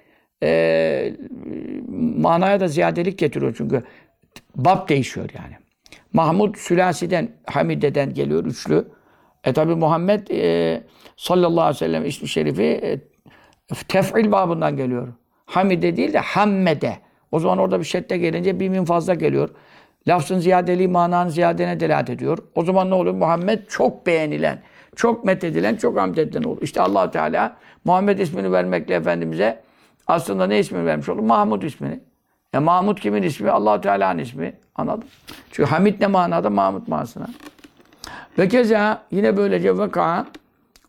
e, manaya da ziyadelik getiriyor çünkü bab değişiyor yani. Mahmud sülasiden, Hamide'den geliyor üçlü. E tabi Muhammed e, sallallahu aleyhi ve sellem ismi şerifi e, tef'il babından geliyor. Hamide değil de Hammede. O zaman orada bir şedde gelince bir min fazla geliyor. Lafzın ziyadeliği mananın ziyadene delalet ediyor. O zaman ne oluyor? Muhammed çok beğenilen, çok methedilen, çok hamd edilen olur. İşte allah Teala Muhammed ismini vermekle Efendimiz'e aslında ne ismini vermiş olur? Mahmud ismini. E Mahmud kimin ismi? allah Teala'nın ismi. Anladın? Çünkü Hamid ne manada? Mahmud manasına. Ve keza yine böylece vaka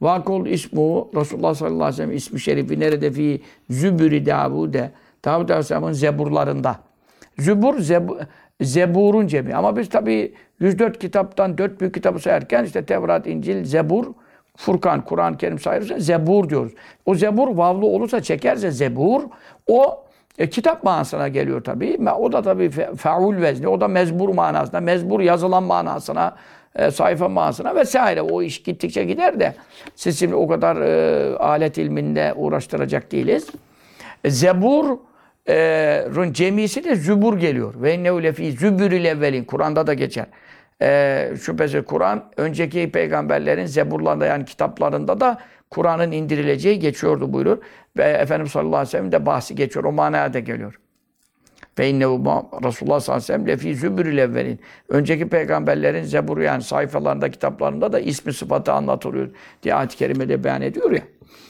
vakol ismu Resulullah sallallahu aleyhi ve sellem ismi şerifi nerede fi zübürü Davud'e Davud Aleyhisselam'ın zeburlarında. Zübur zebu, zeburun cemi. Ama biz tabi 104 kitaptan 4 büyük kitabı sayarken işte Tevrat, İncil, Zebur, Furkan, Kur'an-ı Kerim sayırsa Zebur diyoruz. O Zebur vavlu olursa çekerse Zebur o e, kitap manasına geliyor tabi. O da tabi fe, feul vezni. O da mezbur manasına, mezbur yazılan manasına e, sayfa manasına vesaire. O iş gittikçe gider de siz şimdi o kadar e, alet ilminde uğraştıracak değiliz. E, Zebur'un e, cemisi de zübur geliyor. Ve innehu lefî zübüril evvelin. Kur'an'da da geçer. E, şüphesiz Kur'an önceki peygamberlerin zeburlarında yani kitaplarında da Kur'an'ın indirileceği geçiyordu buyurur. Ve Efendimiz sallallahu aleyhi ve sellem de bahsi geçiyor. O manaya da geliyor. Ve innehu Resulullah sallallahu aleyhi ve sellem lefi zübürül evvelin. Önceki peygamberlerin zeburu yani sayfalarında, kitaplarında da ismi sıfatı anlatılıyor diye ayet-i kerimede beyan ediyor ya.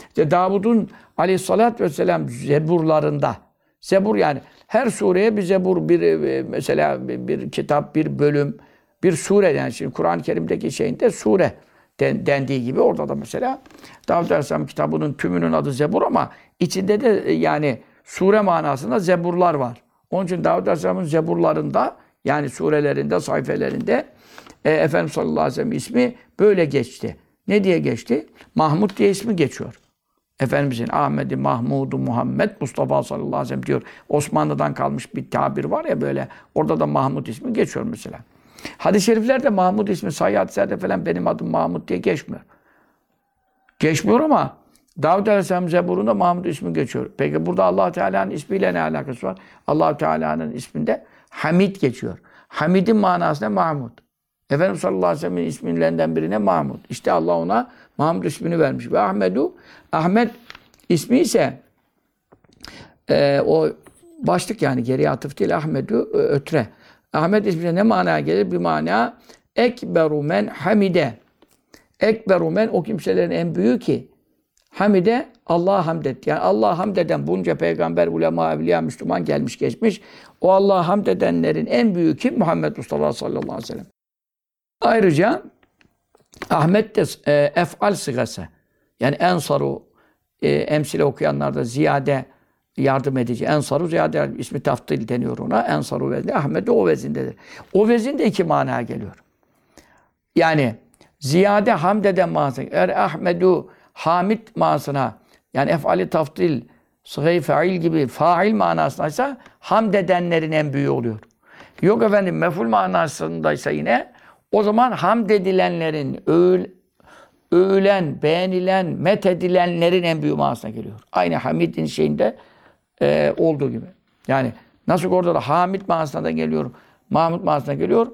İşte Davud'un aleyhissalatü vesselam zeburlarında, zebur yani her sureye bir zebur, bir e, mesela bir, bir kitap, bir bölüm, bir sure yani şimdi Kur'an-ı Kerim'deki şeyinde sure dendiği gibi orada da mesela Davud Aleyhisselam kitabının tümünün adı Zebur ama içinde de e, yani sure manasında zeburlar var. Onun için Davud Aleyhisselam'ın zeburlarında yani surelerinde, sayfelerinde e, Efendimiz sallallahu aleyhi ve sellem ismi böyle geçti. Ne diye geçti? Mahmud diye ismi geçiyor. Efendimizin Ahmet'i, Mahmud'u, Muhammed, Mustafa sallallahu aleyhi ve sellem diyor. Osmanlı'dan kalmış bir tabir var ya böyle. Orada da Mahmud ismi geçiyor mesela. Hadis-i şeriflerde Mahmud ismi, sahih hadislerde falan benim adım Mahmud diye geçmiyor. Geçmiyor ama Davud Aleyhisselam Zebur'unda Mahmud ismi geçiyor. Peki burada allah Teala'nın ismiyle ne alakası var? allah Teala'nın isminde Hamid geçiyor. Hamid'in manası ne? Mahmud. Efendimiz sallallahu aleyhi ve sellem'in isminlerinden birine Mahmud. İşte Allah ona Mahmud ismini vermiş. Ve Ahmedu, Ahmet ismi ise e, o başlık yani geriye atıf değil Ahmedu e, ötre. Ahmet ismi ne manaya gelir? Bir mana ekberu men hamide. Ekberu men o kimselerin en büyüğü ki hamide Allah'a hamd et. Yani Allah'a hamd eden bunca peygamber, ulema, evliya, Müslüman gelmiş geçmiş. O Allah'a hamd edenlerin en büyüğü kim? Muhammed Mustafa sallallahu aleyhi ve sellem. Ayrıca Ahmet de e, efal sigası. Yani ensaru e, emsile okuyanlarda ziyade yardım edici. Ensaru ziyade ismi taftil deniyor ona. Ensaru vezni. Ahmet de o vezindedir. O vezin de iki manaya geliyor. Yani ziyade hamd eden manasına. Er Ahmedu hamid manasına yani efali taftil sıgı fail gibi fail manasındaysa hamd edenlerin en büyüğü oluyor. Yok efendim meful manasındaysa yine o zaman hamd edilenlerin, övül, övülen, beğenilen, met edilenlerin en büyük manasına geliyor. Aynı Hamid'in şeyinde e, olduğu gibi. Yani nasıl orada da Hamid manasına da geliyor, Mahmud manasına geliyor.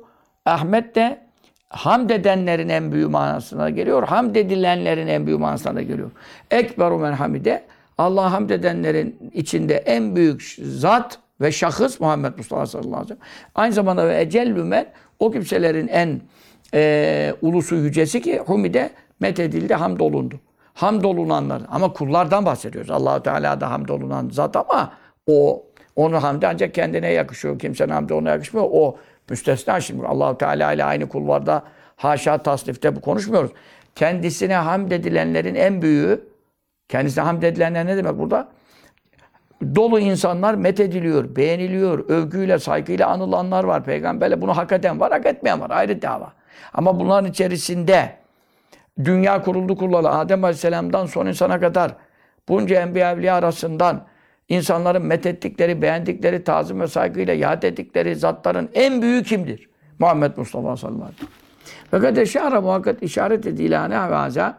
Ahmet de hamd edenlerin en büyük manasına geliyor. Hamd edilenlerin en büyük manasına da geliyor. Ekberu men hamide Allah hamd edenlerin içinde en büyük zat ve şahıs Muhammed Mustafa sallallahu aleyhi ve sellem. Aynı zamanda ve ecellü o kimselerin en e, ulusu yücesi ki humide methedildi, hamdolundu. Hamdolunanlar. Ama kullardan bahsediyoruz. Allahu Teala da hamdolunan zat ama o onun hamdi ancak kendine yakışıyor. Kimsenin hamdi ona yakışmıyor. O müstesna şimdi. Allahu Teala ile aynı kulvarda haşa tasnifte bu konuşmuyoruz. Kendisine hamd edilenlerin en büyüğü kendisine hamd edilenler ne demek burada? Dolu insanlar methediliyor, beğeniliyor, övgüyle, saygıyla anılanlar var. Peygamberle bunu hak eden var, hak etmeyen var. Ayrı dava. Ama bunların içerisinde dünya kuruldu kurulalı Adem Aleyhisselam'dan son insana kadar bunca enbiya evliya arasından insanların methettikleri, beğendikleri, tazim ve saygıyla yad ettikleri zatların en büyüğü kimdir? Muhammed Mustafa sallallahu aleyhi ve sellem. Fakat eşara muhakkak işaret edilâne ve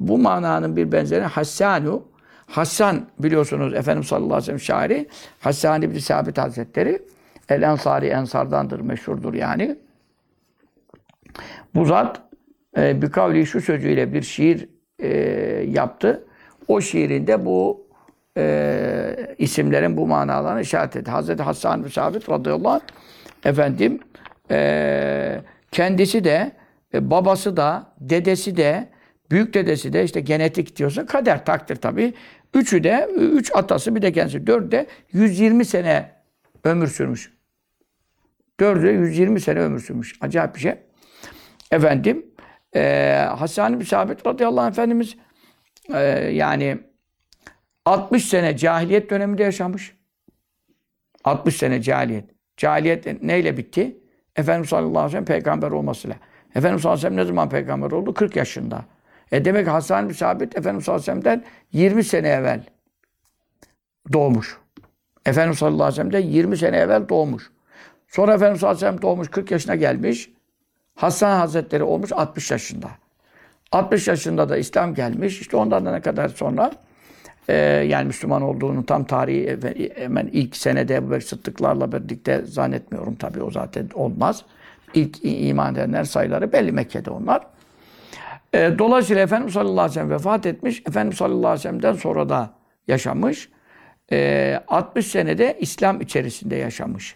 bu mananın bir benzeri Hassanu Hassan biliyorsunuz Efendimiz sallallahu aleyhi ve sellem şairi Hassan İbni Sabit Hazretleri El Ensari Ensardandır meşhurdur yani. Bu zat e, bir kavli şu sözüyle bir şiir e, yaptı. O şiirinde bu e, isimlerin bu manalarını işaret etti. Hazreti Hassan bin Sabit radıyallahu anh efendim e, kendisi de e, babası da dedesi de büyük dedesi de işte genetik diyorsa kader takdir tabi. Üçü de üç atası bir de kendisi dört de 120 sene ömür sürmüş. Dördü de 120 sene ömür sürmüş. Acayip bir şey. Efendim e, Hasan bin Sabit radıyallahu anh Efendimiz e, yani 60 sene cahiliyet döneminde yaşamış. 60 sene cahiliyet. Cahiliyet neyle bitti? Efendimiz sallallahu aleyhi ve sellem peygamber olmasıyla. Efendimiz sallallahu aleyhi ve sellem ne zaman peygamber oldu? 40 yaşında. E demek Hasan bin Sabit Efendimiz sallallahu aleyhi ve sellem'den 20 sene evvel doğmuş. Efendimiz sallallahu aleyhi ve sellem'den 20 sene evvel doğmuş. Sonra Efendimiz sallallahu aleyhi ve sellem doğmuş 40 yaşına gelmiş. Hasan Hazretleri olmuş 60 yaşında. 60 yaşında da İslam gelmiş. İşte ondan da ne kadar sonra e, yani Müslüman olduğunu tam tarihi hemen ilk senede Ebu Bekir Sıddıklarla birlikte zannetmiyorum tabii o zaten olmaz. İlk iman edenler sayıları belli Mekke'de onlar. E, dolayısıyla Efendimiz sallallahu aleyhi ve sellem vefat etmiş. Efendimiz sallallahu aleyhi ve sellem'den sonra da yaşamış. E, 60 senede İslam içerisinde yaşamış.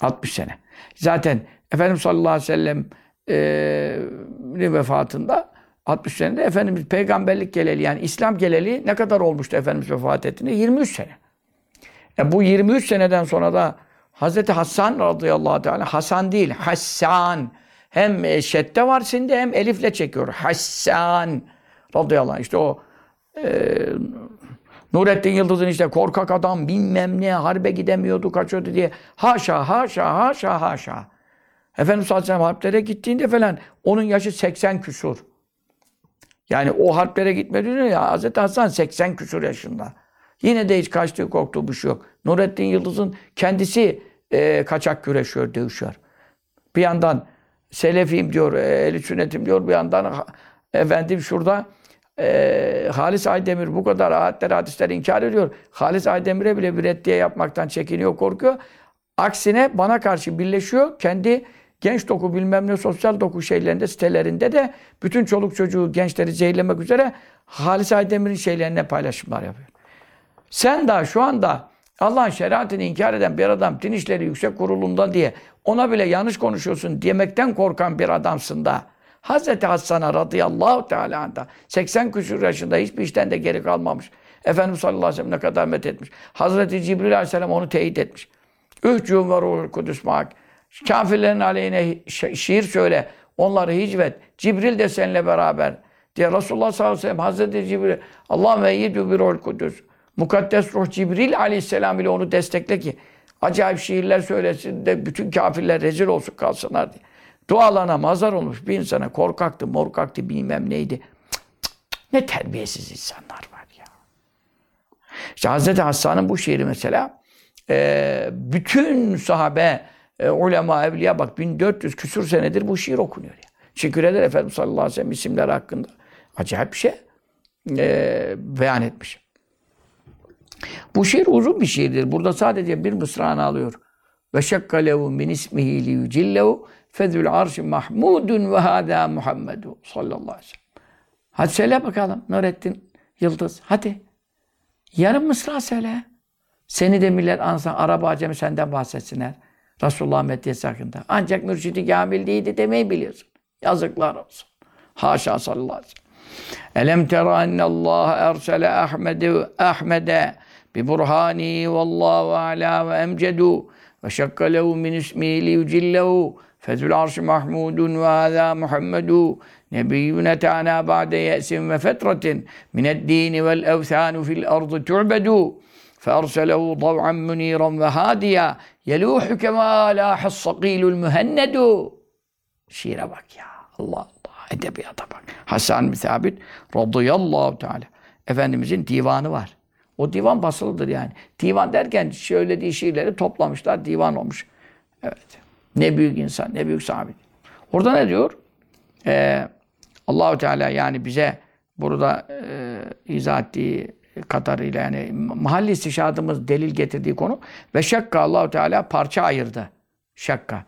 60 sene. Zaten Efendimiz sallallahu aleyhi ve sellem e, vefatında 60 senede Efendimiz peygamberlik geleli yani İslam geleli ne kadar olmuştu Efendimiz vefat ettiğinde? 23 sene. E bu 23 seneden sonra da Hazreti Hasan radıyallahu teala Hasan değil Hassan hem şedde var şimdi hem elifle çekiyor. Hassan radıyallahu anh. İşte o e, Nurettin Yıldız'ın işte korkak adam bilmem ne harbe gidemiyordu kaçıyordu diye. Haşa haşa haşa haşa. Efendimiz sallallahu aleyhi harplere gittiğinde falan onun yaşı 80 küsur. Yani o harplere gitmedi ya Hazreti Hasan 80 küsur yaşında. Yine de hiç kaçtığı korktuğu bir şey yok. Nurettin Yıldız'ın kendisi e, kaçak güreşiyor, dövüşüyor. Bir yandan Selefiyim diyor, ehli sünnetim diyor. Bir yandan efendim şurada e, Halis Aydemir bu kadar ayetler, hadisleri inkar ediyor. Halis Aydemir'e bile bir reddiye yapmaktan çekiniyor, korkuyor. Aksine bana karşı birleşiyor. Kendi genç doku bilmem ne sosyal doku şeylerinde, sitelerinde de bütün çoluk çocuğu, gençleri zehirlemek üzere Halis Aydemir'in şeylerine paylaşımlar yapıyor. Sen daha şu anda Allah'ın şeriatını inkar eden bir adam din işleri yüksek kurulunda diye ona bile yanlış konuşuyorsun demekten korkan bir adamsın da. Hazreti Hasan'a radıyallahu teala anh'a 80 küsur yaşında hiçbir işten de geri kalmamış. Efendimiz sallallahu aleyhi ve sellem ne kadar met etmiş. Hazreti Cibril aleyhisselam onu teyit etmiş. Üç yum var ruhul kudüs maak. Kafirlerin aleyhine şi- şiir söyle. Onları hicvet. Cibril de seninle beraber. Diye Resulullah sallallahu aleyhi ve sellem Hazreti Cibril Allah ve yeyyidü bir ruhul kudüs. Mukaddes ruh Cibril aleyhisselam ile onu destekle ki acayip şiirler söylesin de bütün kafirler rezil olsun kalsınlar diye. Dualarına mazar olmuş bir insana korkaktı, morkaktı, bilmem neydi. Cık, cık, cık. Ne terbiyesiz insanlar var ya. İşte Hazreti Hasan'ın bu şiiri mesela e, bütün sahabe, e, ulema, evliya bak 1400 küsur senedir bu şiir okunuyor ya. Şükür eder Efendimiz sallallahu aleyhi ve sellem isimleri hakkında. Acayip bir şey e, beyan etmiş. Bu şiir uzun bir şiirdir. Burada sadece bir mısrağını alıyor. Ve şekka lehu min ismihi li yücillehu fezül arşi mahmudun ve hâdâ Muhammedu sallallahu aleyhi ve sellem. Hadi söyle bakalım Nurettin Yıldız. Hadi. Yarım mısra söyle. Seni de millet ansa, Arap acemi senden bahsetsinler. Resulullah medyesi hakkında. Ancak mürşidi kamil değildi demeyi biliyorsun. Yazıklar olsun. Haşa sallallahu aleyhi ve sellem. Elem tera ennallâhe ersele Ahmed'e ببرهانه والله أعلى وأمجد وشق له من اسمه ليجله. فذو العرش محمود وهذا محمد. نبينا تعالى بعد يأس وفترة من الدين والأوثان في الأرض تعبد. فأرسله ضوعا منيرا وهاديا. يلوح كما لاح الصقيل المهند. شيرة يا الله Allah Allah edebiyata bak. Hasan bin Sabit radıyallahu teala Efendimizin divanı var. O divan basılıdır yani. Divan derken söylediği şiirleri toplamışlar. Divan olmuş. Evet. Ne büyük insan, ne büyük sahabe. Orada ne diyor? Ee, Allahu Teala yani bize burada e, izah ettiği kadarıyla yani mahalli istişadımız delil getirdiği konu ve şakka Allahu Teala parça ayırdı. Şakka.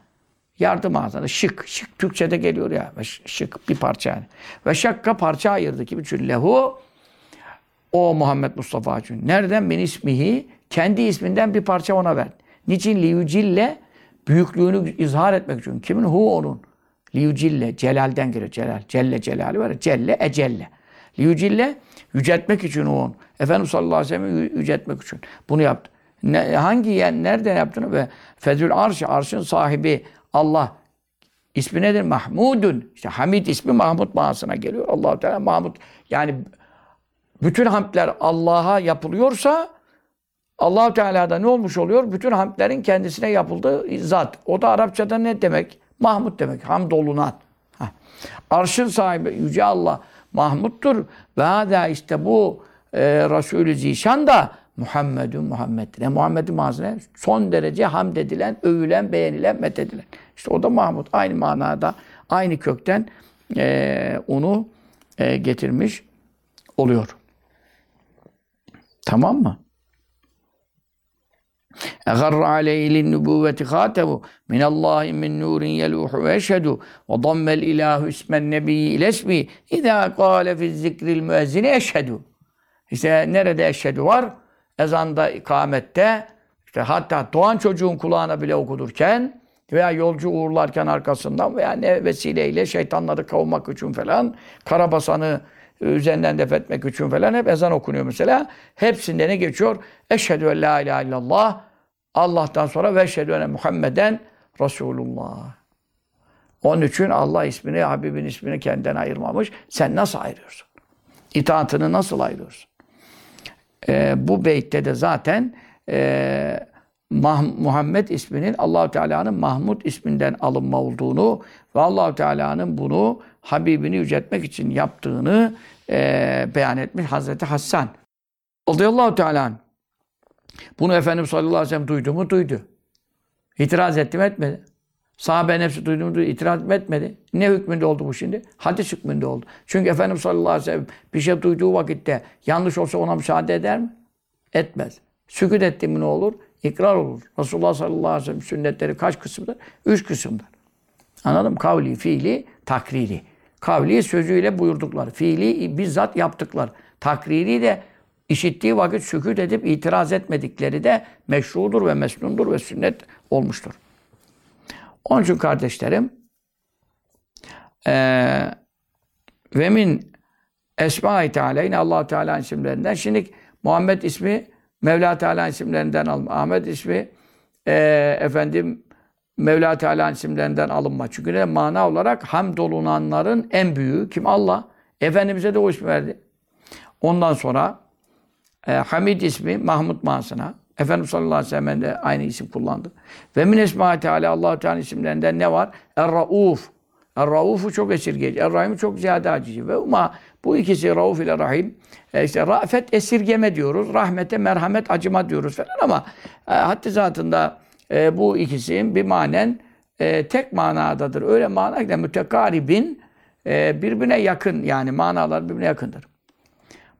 Yardım ağzına. Şık. Şık Türkçe'de geliyor ya. Şık bir parça yani. Ve şakka parça ayırdı ki için lehu o Muhammed Mustafa için. Nereden? Min ismihi. Kendi isminden bir parça ona verdi. Niçin? Liyucille büyüklüğünü izhar etmek için. Kimin? Hu onun. Liyucille. Celal'den geliyor. Celal. Celle Celali var. Celle Ecelle. Liyucille yüceltmek için o on. Efendimiz sallallahu aleyhi ve sellem yü- yüceltmek için. Bunu yaptı. Ne, hangi yer, nereden yaptığını ve Fezül Arş, arşın sahibi Allah. İsmi nedir? Mahmudun. İşte Hamid ismi Mahmud manasına geliyor. allah Teala Mahmud. Yani bütün hamdler Allah'a yapılıyorsa allah Teala'da ne olmuş oluyor? Bütün hamdlerin kendisine yapıldığı zat. O da Arapçada ne demek? Mahmud demek. Hamd olunan. Hah. Arşın sahibi Yüce Allah Mahmud'dur. Ve hâdâ işte bu e, Resulü Zişan da Muhammedun Muhammed'dir. Yani Muhammed'in manasına son derece hamd edilen, övülen, beğenilen, methedilen. İşte o da Mahmud. Aynı manada, aynı kökten e, onu e, getirmiş oluyor. Tamam mı? Egarra aleyhilin nübüvveti hatevu minallahi min nurin yeluhu ve eşhedü ve dammel ilahu ismen nebiyyi ilesmi idâ kâle fiz zikril müezzini eşhedü. İşte nerede eşhedü var? Ezanda, ikamette, işte hatta doğan çocuğun kulağına bile okudurken veya yolcu uğurlarken arkasından veya ne vesileyle şeytanları kovmak için falan karabasanı üzerinden def etmek için falan hep ezan okunuyor mesela. Hepsinde ne geçiyor? Eşhedü en la ilahe illallah. Allah'tan sonra ve eşhedü enne Muhammeden Resulullah. Onun için Allah ismini, Habibin ismini kendinden ayırmamış. Sen nasıl ayırıyorsun? İtaatını nasıl ayırıyorsun? Ee, bu beytte de zaten e, Mah- Muhammed isminin Allahu Teala'nın Mahmud isminden alınma olduğunu ve Allahu Teala'nın bunu Habibini yüceltmek için yaptığını e, beyan etmiş Hazreti Hassan. Radıyallahu Teala. Bunu Efendimiz sallallahu aleyhi ve sellem duydu mu? Duydu. İtiraz etti mi? Etmedi. Sahabe nefsi duyduğunu duydu, itiraz etmedi. Ne hükmünde oldu bu şimdi? Hadis hükmünde oldu. Çünkü Efendimiz sallallahu aleyhi ve sellem bir şey duyduğu vakitte yanlış olsa ona müsaade eder mi? Etmez. Sükut etti mi ne olur? İkrar olur. Resulullah sallallahu aleyhi ve sellem sünnetleri kaç kısımdır? Üç kısımdır. Anladın mı? Kavli, fiili, takriri. Kavli sözüyle buyurdukları. Fiili bizzat yaptıkları. Takriri de işittiği vakit sükut edip itiraz etmedikleri de meşrudur ve mesnundur ve sünnet olmuştur. Onun için kardeşlerim eee ve min Esma-i Teala yine allah Teala isimlerinden. Şimdi Muhammed ismi Mevla Teala isimlerinden alma. Ahmet ismi eee efendim Mevla Teala isimlerinden alınma. Çünkü ne mana olarak hamd olunanların en büyüğü kim? Allah. Efendimiz'e de o ismi verdi. Ondan sonra e, Hamid ismi Mahmud manasına. Efendimiz sallallahu aleyhi ve sellem de aynı isim kullandı. Ve min esma Teala Allah Teala isimlerinden ne var? Er-Rauf. Er-Rauf'u çok esirgeyici. Er-Rahim'i çok ziyade acıcı. Ve ama bu ikisi Rauf ile Rahim e işte rafet esirgeme diyoruz. Rahmete merhamet acıma diyoruz falan ama e, haddi zatında e, bu ikisi bir manen e, tek manadadır. Öyle mana ki mütekaribin e, birbirine yakın yani manalar birbirine yakındır.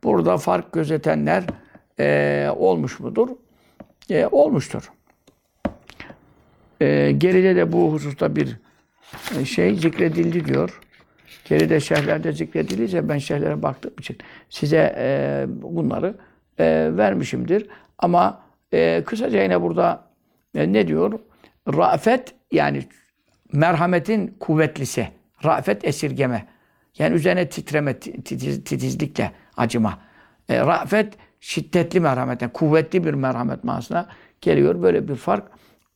Burada fark gözetenler e, olmuş mudur? E, olmuştur. E, geride de bu hususta bir e, şey zikredildi diyor. Geride şerhlerde zikredilirse ben şerhlere baktığım için size e, bunları e, vermişimdir. Ama e, kısaca yine burada ne diyor? Rafet yani merhametin kuvvetlisi. Rafet esirgeme. Yani üzerine titreme, titiz, titizlikle acıma. Rafet şiddetli merhametten, kuvvetli bir merhamet manasına geliyor. Böyle bir fark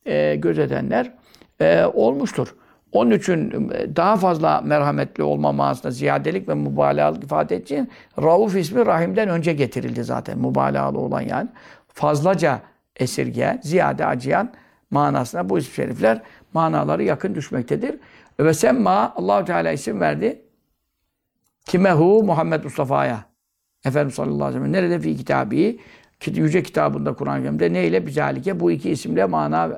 e, gözetenler e, olmuştur. Onun için e, daha fazla merhametli olma manasında ziyadelik ve mübalağalık ifade için Rauf ismi Rahim'den önce getirildi zaten. Mübalağalı olan yani. Fazlaca esirgeyen, ziyade acıyan manasına bu isim şerifler manaları yakın düşmektedir. Ve semma Allahu Teala isim verdi. Kimehu Muhammed Mustafa'ya. Efendimiz sallallahu aleyhi ve sellem nerede fi kitabı yüce kitabında Kur'an-ı Kerim'de neyle bizalike bu iki isimle mana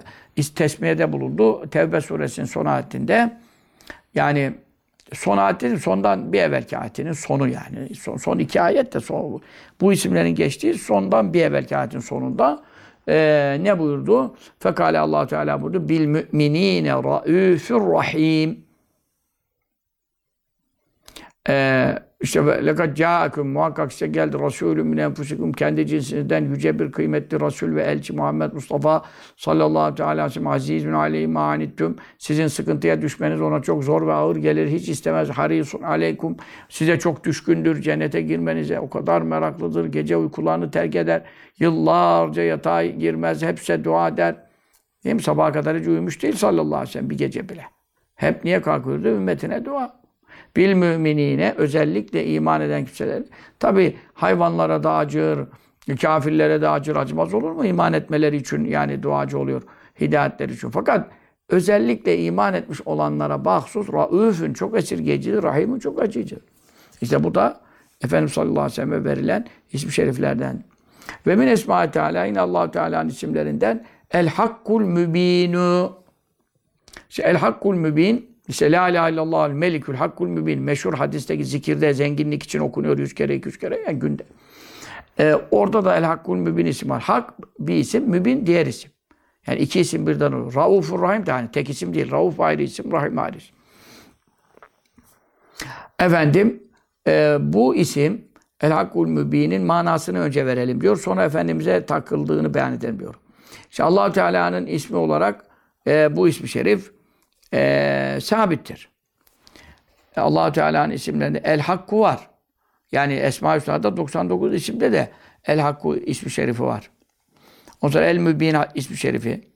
tesmiyede bulundu. Tevbe suresinin son ayetinde yani son ayetin sondan bir evvelki ayetinin sonu yani. Son, son iki ayet de son. Bu isimlerin geçtiği sondan bir evvelki ayetin sonunda e, ne buyurdu? Fekale allah Teala buyurdu. Bil müminine raüfür rahim. Eee işte lekad ca'akum muhakkak size geldi Resulü min enfusikum kendi cinsinizden yüce bir kıymetli Resul ve elçi Muhammed Mustafa sallallahu aleyhi ve sellem azizun aleyhi manittum. Sizin sıkıntıya düşmeniz ona çok zor ve ağır gelir. Hiç istemez. Harisun aleykum. Size çok düşkündür. Cennete girmenize o kadar meraklıdır. Gece uykularını terk eder. Yıllarca yatağa girmez. Hepse dua eder. Değil mi? Sabaha kadar hiç uyumuş değil sallallahu aleyhi ve sellem bir gece bile. Hep niye kalkıyordu? Ümmetine dua. Bil müminine özellikle iman eden kimseler. Tabi hayvanlara da acır, kafirlere de acır, acımaz olur mu? İman etmeleri için yani duacı oluyor. Hidayetleri için. Fakat özellikle iman etmiş olanlara bahsus raüfün çok esirgecidir, rahimun çok acıcıdır. İşte bu da Efendimiz sallallahu aleyhi ve sellem'e verilen ismi şeriflerden. Ve min esma Teala yine allah Teala'nın isimlerinden El Hakkul Mübinu. İşte El Hakkul Mübin işte La ilahe illallah melikül hakkul mübin. Meşhur hadisteki zikirde zenginlik için okunuyor yüz kere, iki yüz kere yani günde. Ee, orada da el hakkul mübin isim var. Hak bir isim, mübin diğer isim. Yani iki isim birden olur. Raufur Rahim de hani tek isim değil. Rauf ayrı isim, Rahim ayrı isim. Efendim e, bu isim El Hakkul Mübin'in manasını önce verelim diyor. Sonra Efendimiz'e takıldığını beyan edelim diyor. İşte allah Teala'nın ismi olarak e, bu ismi şerif e, sabittir. allah Teala'nın isimlerinde El Hakku var. Yani Esma-i Hüsna'da 99 isimde de El Hakku ismi şerifi var. Ondan sonra El Mübin ismi şerifi.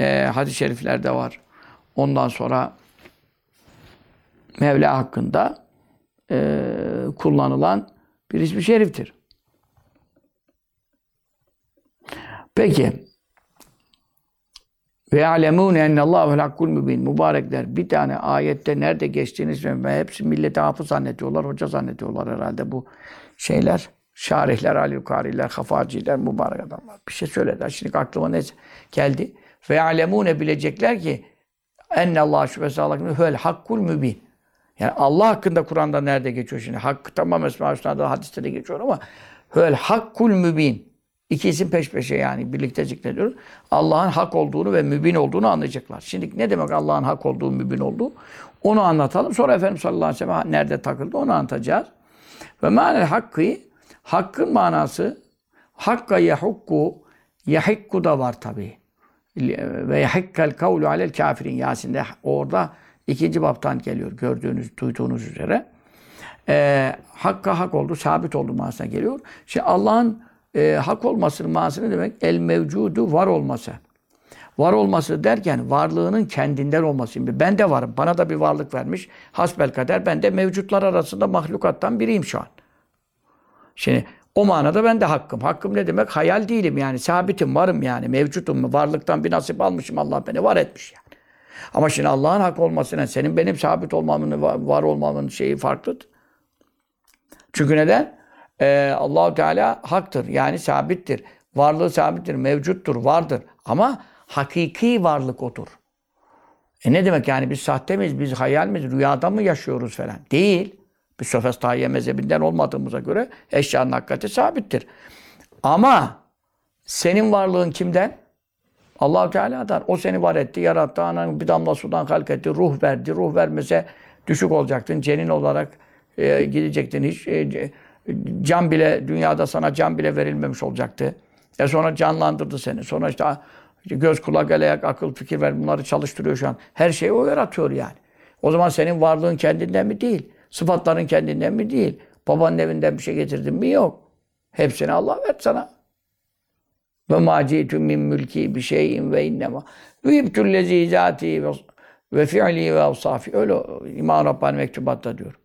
E, hadis-i şeriflerde var. Ondan sonra Mevla hakkında e, kullanılan bir ismi şeriftir. Peki. Ve alemûne ennallâhu hakkul mübin. Mübarekler bir tane ayette nerede geçtiğini söylüyorum. Ve hepsi millete hafız zannediyorlar, hoca zannediyorlar herhalde bu şeyler. Şarihler, aliyukariler, hafaciler, mübarek adamlar. Bir şey söylediler. Şimdi aklıma ne geldi? Ve alemûne bilecekler ki Enne Allah şüphesi Allah huvel hakkul mübin. Yani Allah hakkında Kur'an'da nerede geçiyor şimdi? Hakkı tamam Esma-ı hadiste de geçiyor ama huvel hakkul mübin. İki isim peş peşe yani birlikte zikrediyoruz. Allah'ın hak olduğunu ve mübin olduğunu anlayacaklar. Şimdi ne demek Allah'ın hak olduğu, mübin olduğu? Onu anlatalım. Sonra Efendimiz sallallahu aleyhi ve sellem nerede takıldı onu anlatacağız. Ve manel hakkı, hakkın manası hakka yahukku, yahikku da var tabi. Ve yahikkel kavlu alel kafirin Yasin'de orada ikinci baptan geliyor gördüğünüz, duyduğunuz üzere. Ee, hakka hak oldu, sabit oldu manasına geliyor. Şimdi Allah'ın e, hak olmasının manası ne demek? El mevcudu var olması. Var olması derken varlığının kendinden olması. Şimdi ben de varım. Bana da bir varlık vermiş. Hasbel kader ben de mevcutlar arasında mahlukattan biriyim şu an. Şimdi o manada ben de hakkım. Hakkım ne demek? Hayal değilim yani. Sabitim, varım yani. Mevcutum. Varlıktan bir nasip almışım. Allah beni var etmiş yani. Ama şimdi Allah'ın hak olmasına senin benim sabit olmamın, var olmamın şeyi farklıdır. Çünkü neden? Ee, Allahu Teala haktır. Yani sabittir. Varlığı sabittir, mevcuttur, vardır. Ama hakiki varlık odur. E ne demek yani biz sahte miyiz, biz hayal miyiz, rüyada mı yaşıyoruz falan? Değil. Biz Sofistaiye mezhebinden olmadığımıza göre eşyanın hakikati sabittir. Ama senin varlığın kimden? Allahu Teala'dan. O seni var etti, yarattı, ananın bir damla sudan halk etti, ruh verdi. Ruh vermese düşük olacaktın, cenin olarak e, gidecektin. Hiç e, can bile, dünyada sana can bile verilmemiş olacaktı. E sonra canlandırdı seni. Sonra işte göz, kulak, el, ayak, akıl, fikir ver bunları çalıştırıyor şu an. Her şeyi o yaratıyor yani. O zaman senin varlığın kendinden mi değil? Sıfatların kendinden mi değil? Babanın evinden bir şey getirdin mi? Yok. Hepsini Allah verdi sana. Ve ma ci'tum min mülki bir şeyin ve innema yuhibtul lezi zati ve fi'li ve avsafi. Öyle İmam Rabbani mektubatta diyor.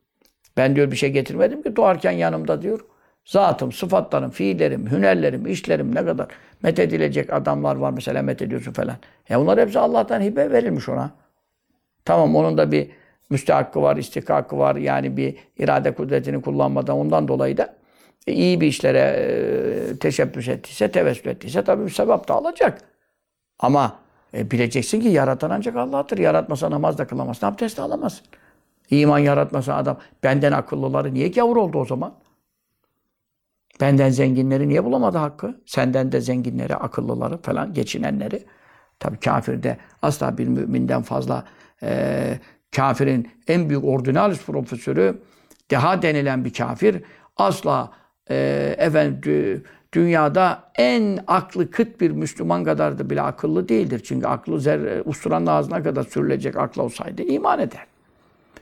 Ben diyor bir şey getirmedim ki doğarken yanımda diyor. Zatım, sıfatlarım, fiillerim, hünerlerim, işlerim ne kadar methedilecek adamlar var mesela methediyorsun falan. Ya bunlar hepsi Allah'tan hibe verilmiş ona. Tamam onun da bir müstehakkı var, istihkakı var. Yani bir irade kudretini kullanmadan ondan dolayı da e, iyi bir işlere e, teşebbüs ettiyse, tevessül ettiyse tabii bir sevap da alacak. Ama e, bileceksin ki yaratan ancak Allah'tır. Yaratmasa namaz da kılamazsın, abdest de alamazsın. İman yaratmasa adam, benden akıllıları niye gavur oldu o zaman? Benden zenginleri niye bulamadı hakkı? Senden de zenginleri, akıllıları falan, geçinenleri. Tabii kafirde asla bir müminden fazla e, kafirin en büyük ordinalis profesörü deha denilen bir kafir asla e, efendim dünyada en aklı kıt bir Müslüman kadar da bile akıllı değildir. Çünkü aklı zerre, usturanın ağzına kadar sürülecek akla olsaydı iman eder.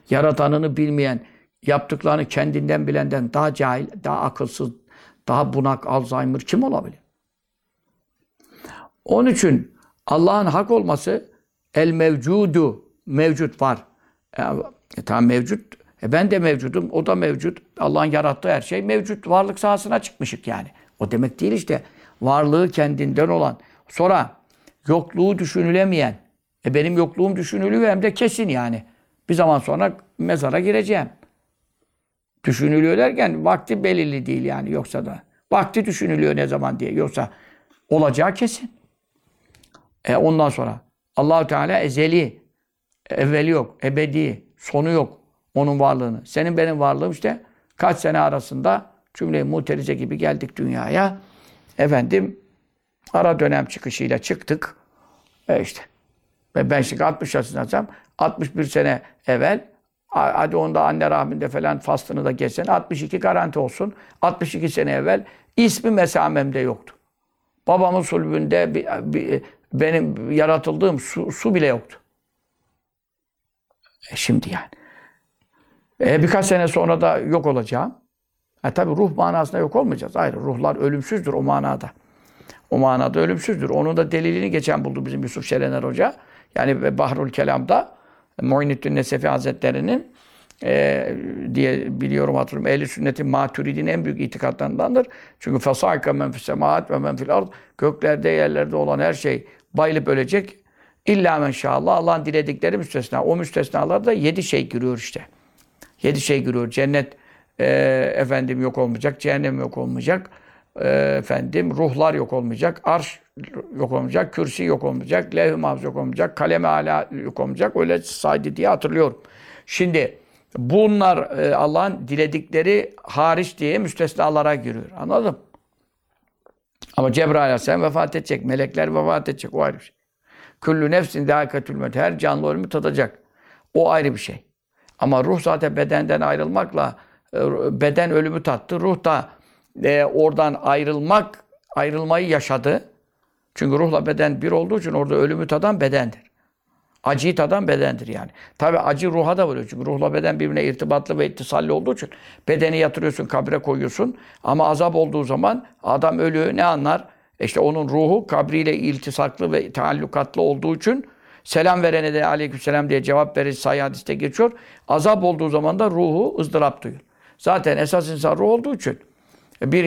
Yaratanını bilmeyen, yaptıklarını kendinden bilenden daha cahil, daha akılsız, daha bunak, Alzheimer kim olabilir? Onun için Allah'ın hak olması el mevcudu, mevcut var. E, e, tamam mevcut. E, ben de mevcudum, o da mevcut. Allah'ın yarattığı her şey mevcut. Varlık sahasına çıkmışık yani. O demek değil işte. Varlığı kendinden olan. Sonra yokluğu düşünülemeyen. E benim yokluğum düşünülüyor hem de kesin yani. Bir zaman sonra mezara gireceğim. Düşünülüyor derken vakti belirli değil yani yoksa da. Vakti düşünülüyor ne zaman diye. Yoksa olacağı kesin. E ondan sonra Allahu Teala ezeli, evveli yok, ebedi, sonu yok onun varlığını. Senin benim varlığım işte kaç sene arasında cümle-i gibi geldik dünyaya. Efendim ara dönem çıkışıyla çıktık. E işte. Ben şimdi 60 yaşındaysam 61 sene evvel hadi onda anne rahminde falan faslını da geçsen 62 garanti olsun. 62 sene evvel ismi mesamemde yoktu. Babamın sulbünde bir, bir, benim yaratıldığım su, su bile yoktu. E şimdi yani. E birkaç sene sonra da yok olacağım. E tabi ruh manasında yok olmayacağız. Ayrı ruhlar ölümsüzdür o manada. O manada ölümsüzdür. Onun da delilini geçen buldu bizim Yusuf Şerener Hoca. Yani Bahrul Kelam'da Muhyiddin Nesefi Hazretleri'nin e, diye biliyorum hatırlıyorum. Ehli sünnetin maturidin en büyük itikatlarındandır. Çünkü fasâika men fis semaat ve men fil ard göklerde yerlerde olan her şey bayılıp ölecek. İlla men şallah Allah'ın diledikleri müstesna. O müstesnalarda yedi şey giriyor işte. Yedi şey giriyor. Cennet e, efendim yok olmayacak. Cehennem yok olmayacak. E, efendim ruhlar yok olmayacak. Arş yok olmayacak, kürsi yok olmayacak, levh-i mahfuz yok olmayacak, kalem ala yok olmayacak. Öyle saydı diye hatırlıyorum. Şimdi bunlar e, Allah'ın diledikleri hariç diye müstesnalara giriyor. Anladın? Ama Cebrail Aleyhisselam vefat edecek. Melekler vefat edecek. O ayrı bir şey. Küllü nefsin dâikatül mevt. Her canlı ölümü tadacak. O ayrı bir şey. Ama ruh zaten bedenden ayrılmakla e, beden ölümü tattı. Ruh da e, oradan ayrılmak, ayrılmayı yaşadı. Çünkü ruhla beden bir olduğu için orada ölümü tadan bedendir. Acıyı tadan bedendir yani. Tabi acı ruha da vuruyor. Çünkü ruhla beden birbirine irtibatlı ve ittisalli olduğu için bedeni yatırıyorsun, kabre koyuyorsun. Ama azap olduğu zaman adam ölüyor ne anlar? İşte onun ruhu kabriyle iltisaklı ve taallukatlı olduğu için selam verene de aleykümselam diye cevap verir sayı hadiste geçiyor. Azap olduğu zaman da ruhu ızdırap duyuyor. Zaten esas insan ruh olduğu için bir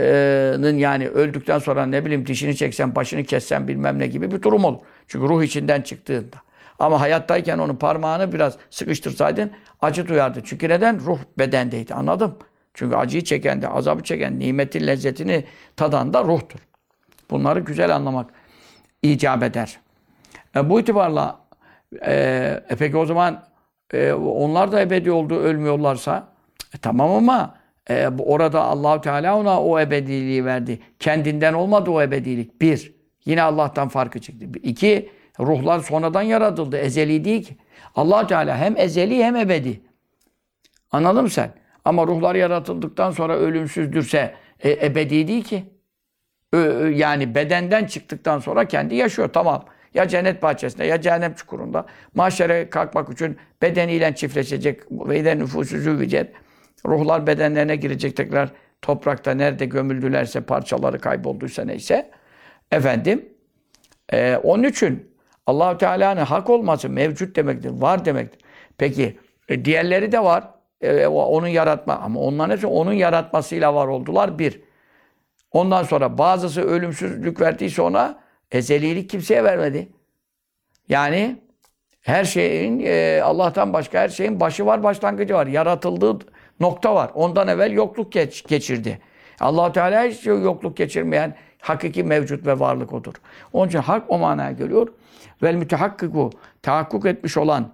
insanın yani öldükten sonra ne bileyim dişini çeksen, başını kessen bilmem ne gibi bir durum olur. Çünkü ruh içinden çıktığında. Ama hayattayken onun parmağını biraz sıkıştırsaydın acı duyardı. Çünkü neden? Ruh bedendeydi. Anladım. Çünkü acıyı çeken de, azabı çeken, nimetin lezzetini tadan da ruhtur. Bunları güzel anlamak icap eder. E, bu itibarla e, e peki o zaman e, onlar da ebedi oldu, ölmüyorlarsa e, tamam ama e, orada Allahu Teala ona o ebediliği verdi. Kendinden olmadı o ebedilik. Bir, yine Allah'tan farkı çıktı. İki, ruhlar sonradan yaratıldı. Ezeli değil ki. allah Teala hem ezeli hem ebedi. Anladın mı sen? Ama ruhlar yaratıldıktan sonra ölümsüzdürse e, ebedi değil ki. Ö, yani bedenden çıktıktan sonra kendi yaşıyor. Tamam. Ya cennet bahçesinde ya cehennem çukurunda. Mahşere kalkmak için bedeniyle çiftleşecek. Ve de nüfusu züvvicet. Ruhlar bedenlerine girecek tekrar toprakta nerede gömüldülerse parçaları kaybolduysa neyse. Efendim e, onun için Allahu Teala'nın hak olması mevcut demektir, var demektir. Peki e, diğerleri de var. E, onun yaratma ama onların hepsi onun yaratmasıyla var oldular bir. Ondan sonra bazısı ölümsüzlük verdiyse ona ezelilik kimseye vermedi. Yani her şeyin e, Allah'tan başka her şeyin başı var, başlangıcı var. Yaratıldığı nokta var. Ondan evvel yokluk geç, geçirdi. allah Teala hiç yokluk geçirmeyen hakiki mevcut ve varlık odur. Onun için hak o manaya geliyor. Vel mütehakkiku tahakkuk etmiş olan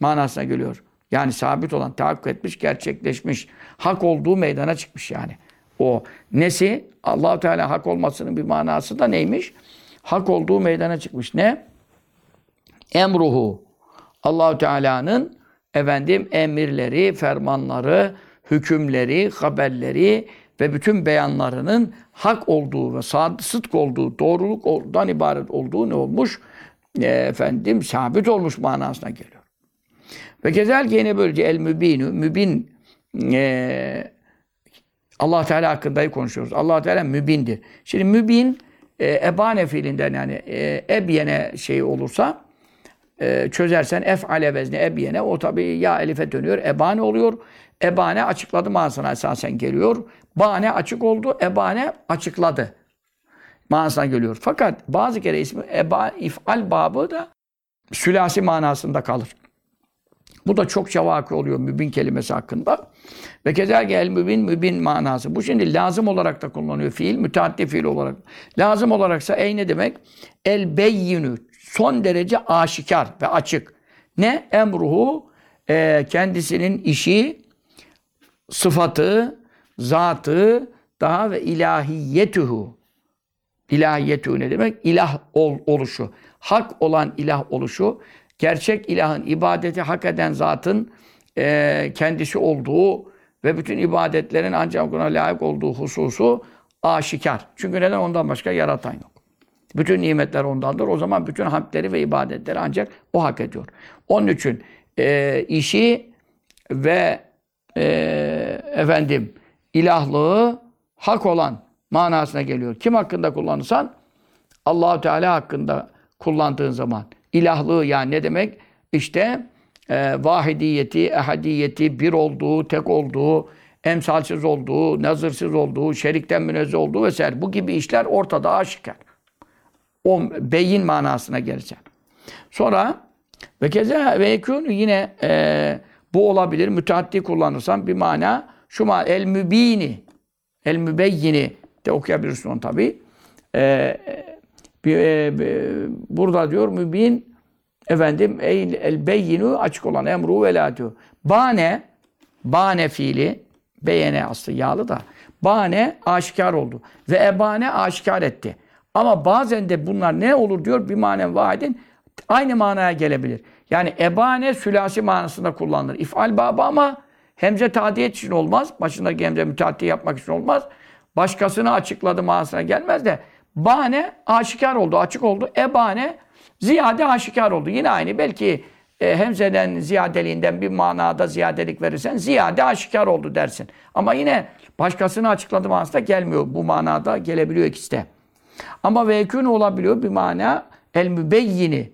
manasına geliyor. Yani sabit olan, tahakkuk etmiş, gerçekleşmiş, hak olduğu meydana çıkmış yani. O nesi? allah Teala hak olmasının bir manası da neymiş? Hak olduğu meydana çıkmış. Ne? Emruhu. Allahu Teala'nın efendim emirleri, fermanları, hükümleri, haberleri ve bütün beyanlarının hak olduğu ve sıdk olduğu, doğruluktan ibaret olduğu ne olmuş? E, efendim sabit olmuş manasına geliyor. Ve kezelke yine böylece el mübinü, mübin e, allah Teala hakkında konuşuyoruz. allah Teala mübindir. Şimdi mübin e, ebane fiilinden yani e, ebyene şey olursa e, çözersen ef'ale vezni ebyene o tabi ya elife dönüyor. Ebane oluyor. Ebane açıkladı manasına esasen geliyor. Bane açık oldu. Ebane açıkladı. Manasına geliyor. Fakat bazı kere ismi eba, if'al babı da sülasi manasında kalır. Bu da çokça vakı oluyor mübin kelimesi hakkında. Ve kezalike el mübin, mübin manası. Bu şimdi lazım olarak da kullanıyor fiil, müteaddi fiil olarak. Lazım olaraksa ey ne demek? El beyyinü, son derece aşikar ve açık. Ne? Emruhu, e, kendisinin işi, sıfatı, zatı, daha ve ilahiyyetuhu. İlahiyyetuhu ne demek? İlah ol, oluşu. Hak olan ilah oluşu gerçek ilahın, ibadeti hak eden zatın e, kendisi olduğu ve bütün ibadetlerin ancak ona layık olduğu hususu aşikar. Çünkü neden? Ondan başka yaratan yok. Bütün nimetler ondandır. O zaman bütün hamdleri ve ibadetleri ancak o hak ediyor. Onun için e, işi ve e, efendim ilahlığı hak olan manasına geliyor. Kim hakkında kullanırsan Allahu Teala hakkında kullandığın zaman ilahlığı yani ne demek? İşte e, vahidiyeti, ehadiyeti, bir olduğu, tek olduğu, emsalsiz olduğu, nazırsız olduğu, şerikten münezzeh olduğu vesaire. Bu gibi işler ortada aşikar. O beyin manasına gelecek. Sonra ve keza ve yekûnü yine e, bu olabilir. Müteaddi kullanırsan bir mana şu ma el mübini el mübeyyini de okuyabilirsin onu tabi. e, bir, e, bir- burada diyor mübin efendim el, el beyinu açık olan emru ve. Bane bane fiili beyene aslı yağlı da bane aşikar oldu ve ebane aşikar etti. Ama bazen de bunlar ne olur diyor bir manen vahidin aynı manaya gelebilir. Yani ebane sülasi manasında kullanılır. İfal babı ama hemze tadiyet için olmaz. Başındaki hemze müteaddi yapmak için olmaz. Başkasını açıkladı manasına gelmez de bane aşikar oldu, açık oldu. Ebane ziyade aşikar oldu. Yine aynı. Belki e, hemzeden ziyadeliğinden bir manada ziyadelik verirsen ziyade aşikar oldu dersin. Ama yine başkasını açıkladı manasında gelmiyor. Bu manada gelebiliyor ikisi de. Ama vekûn olabiliyor bir mana el mübeyyini.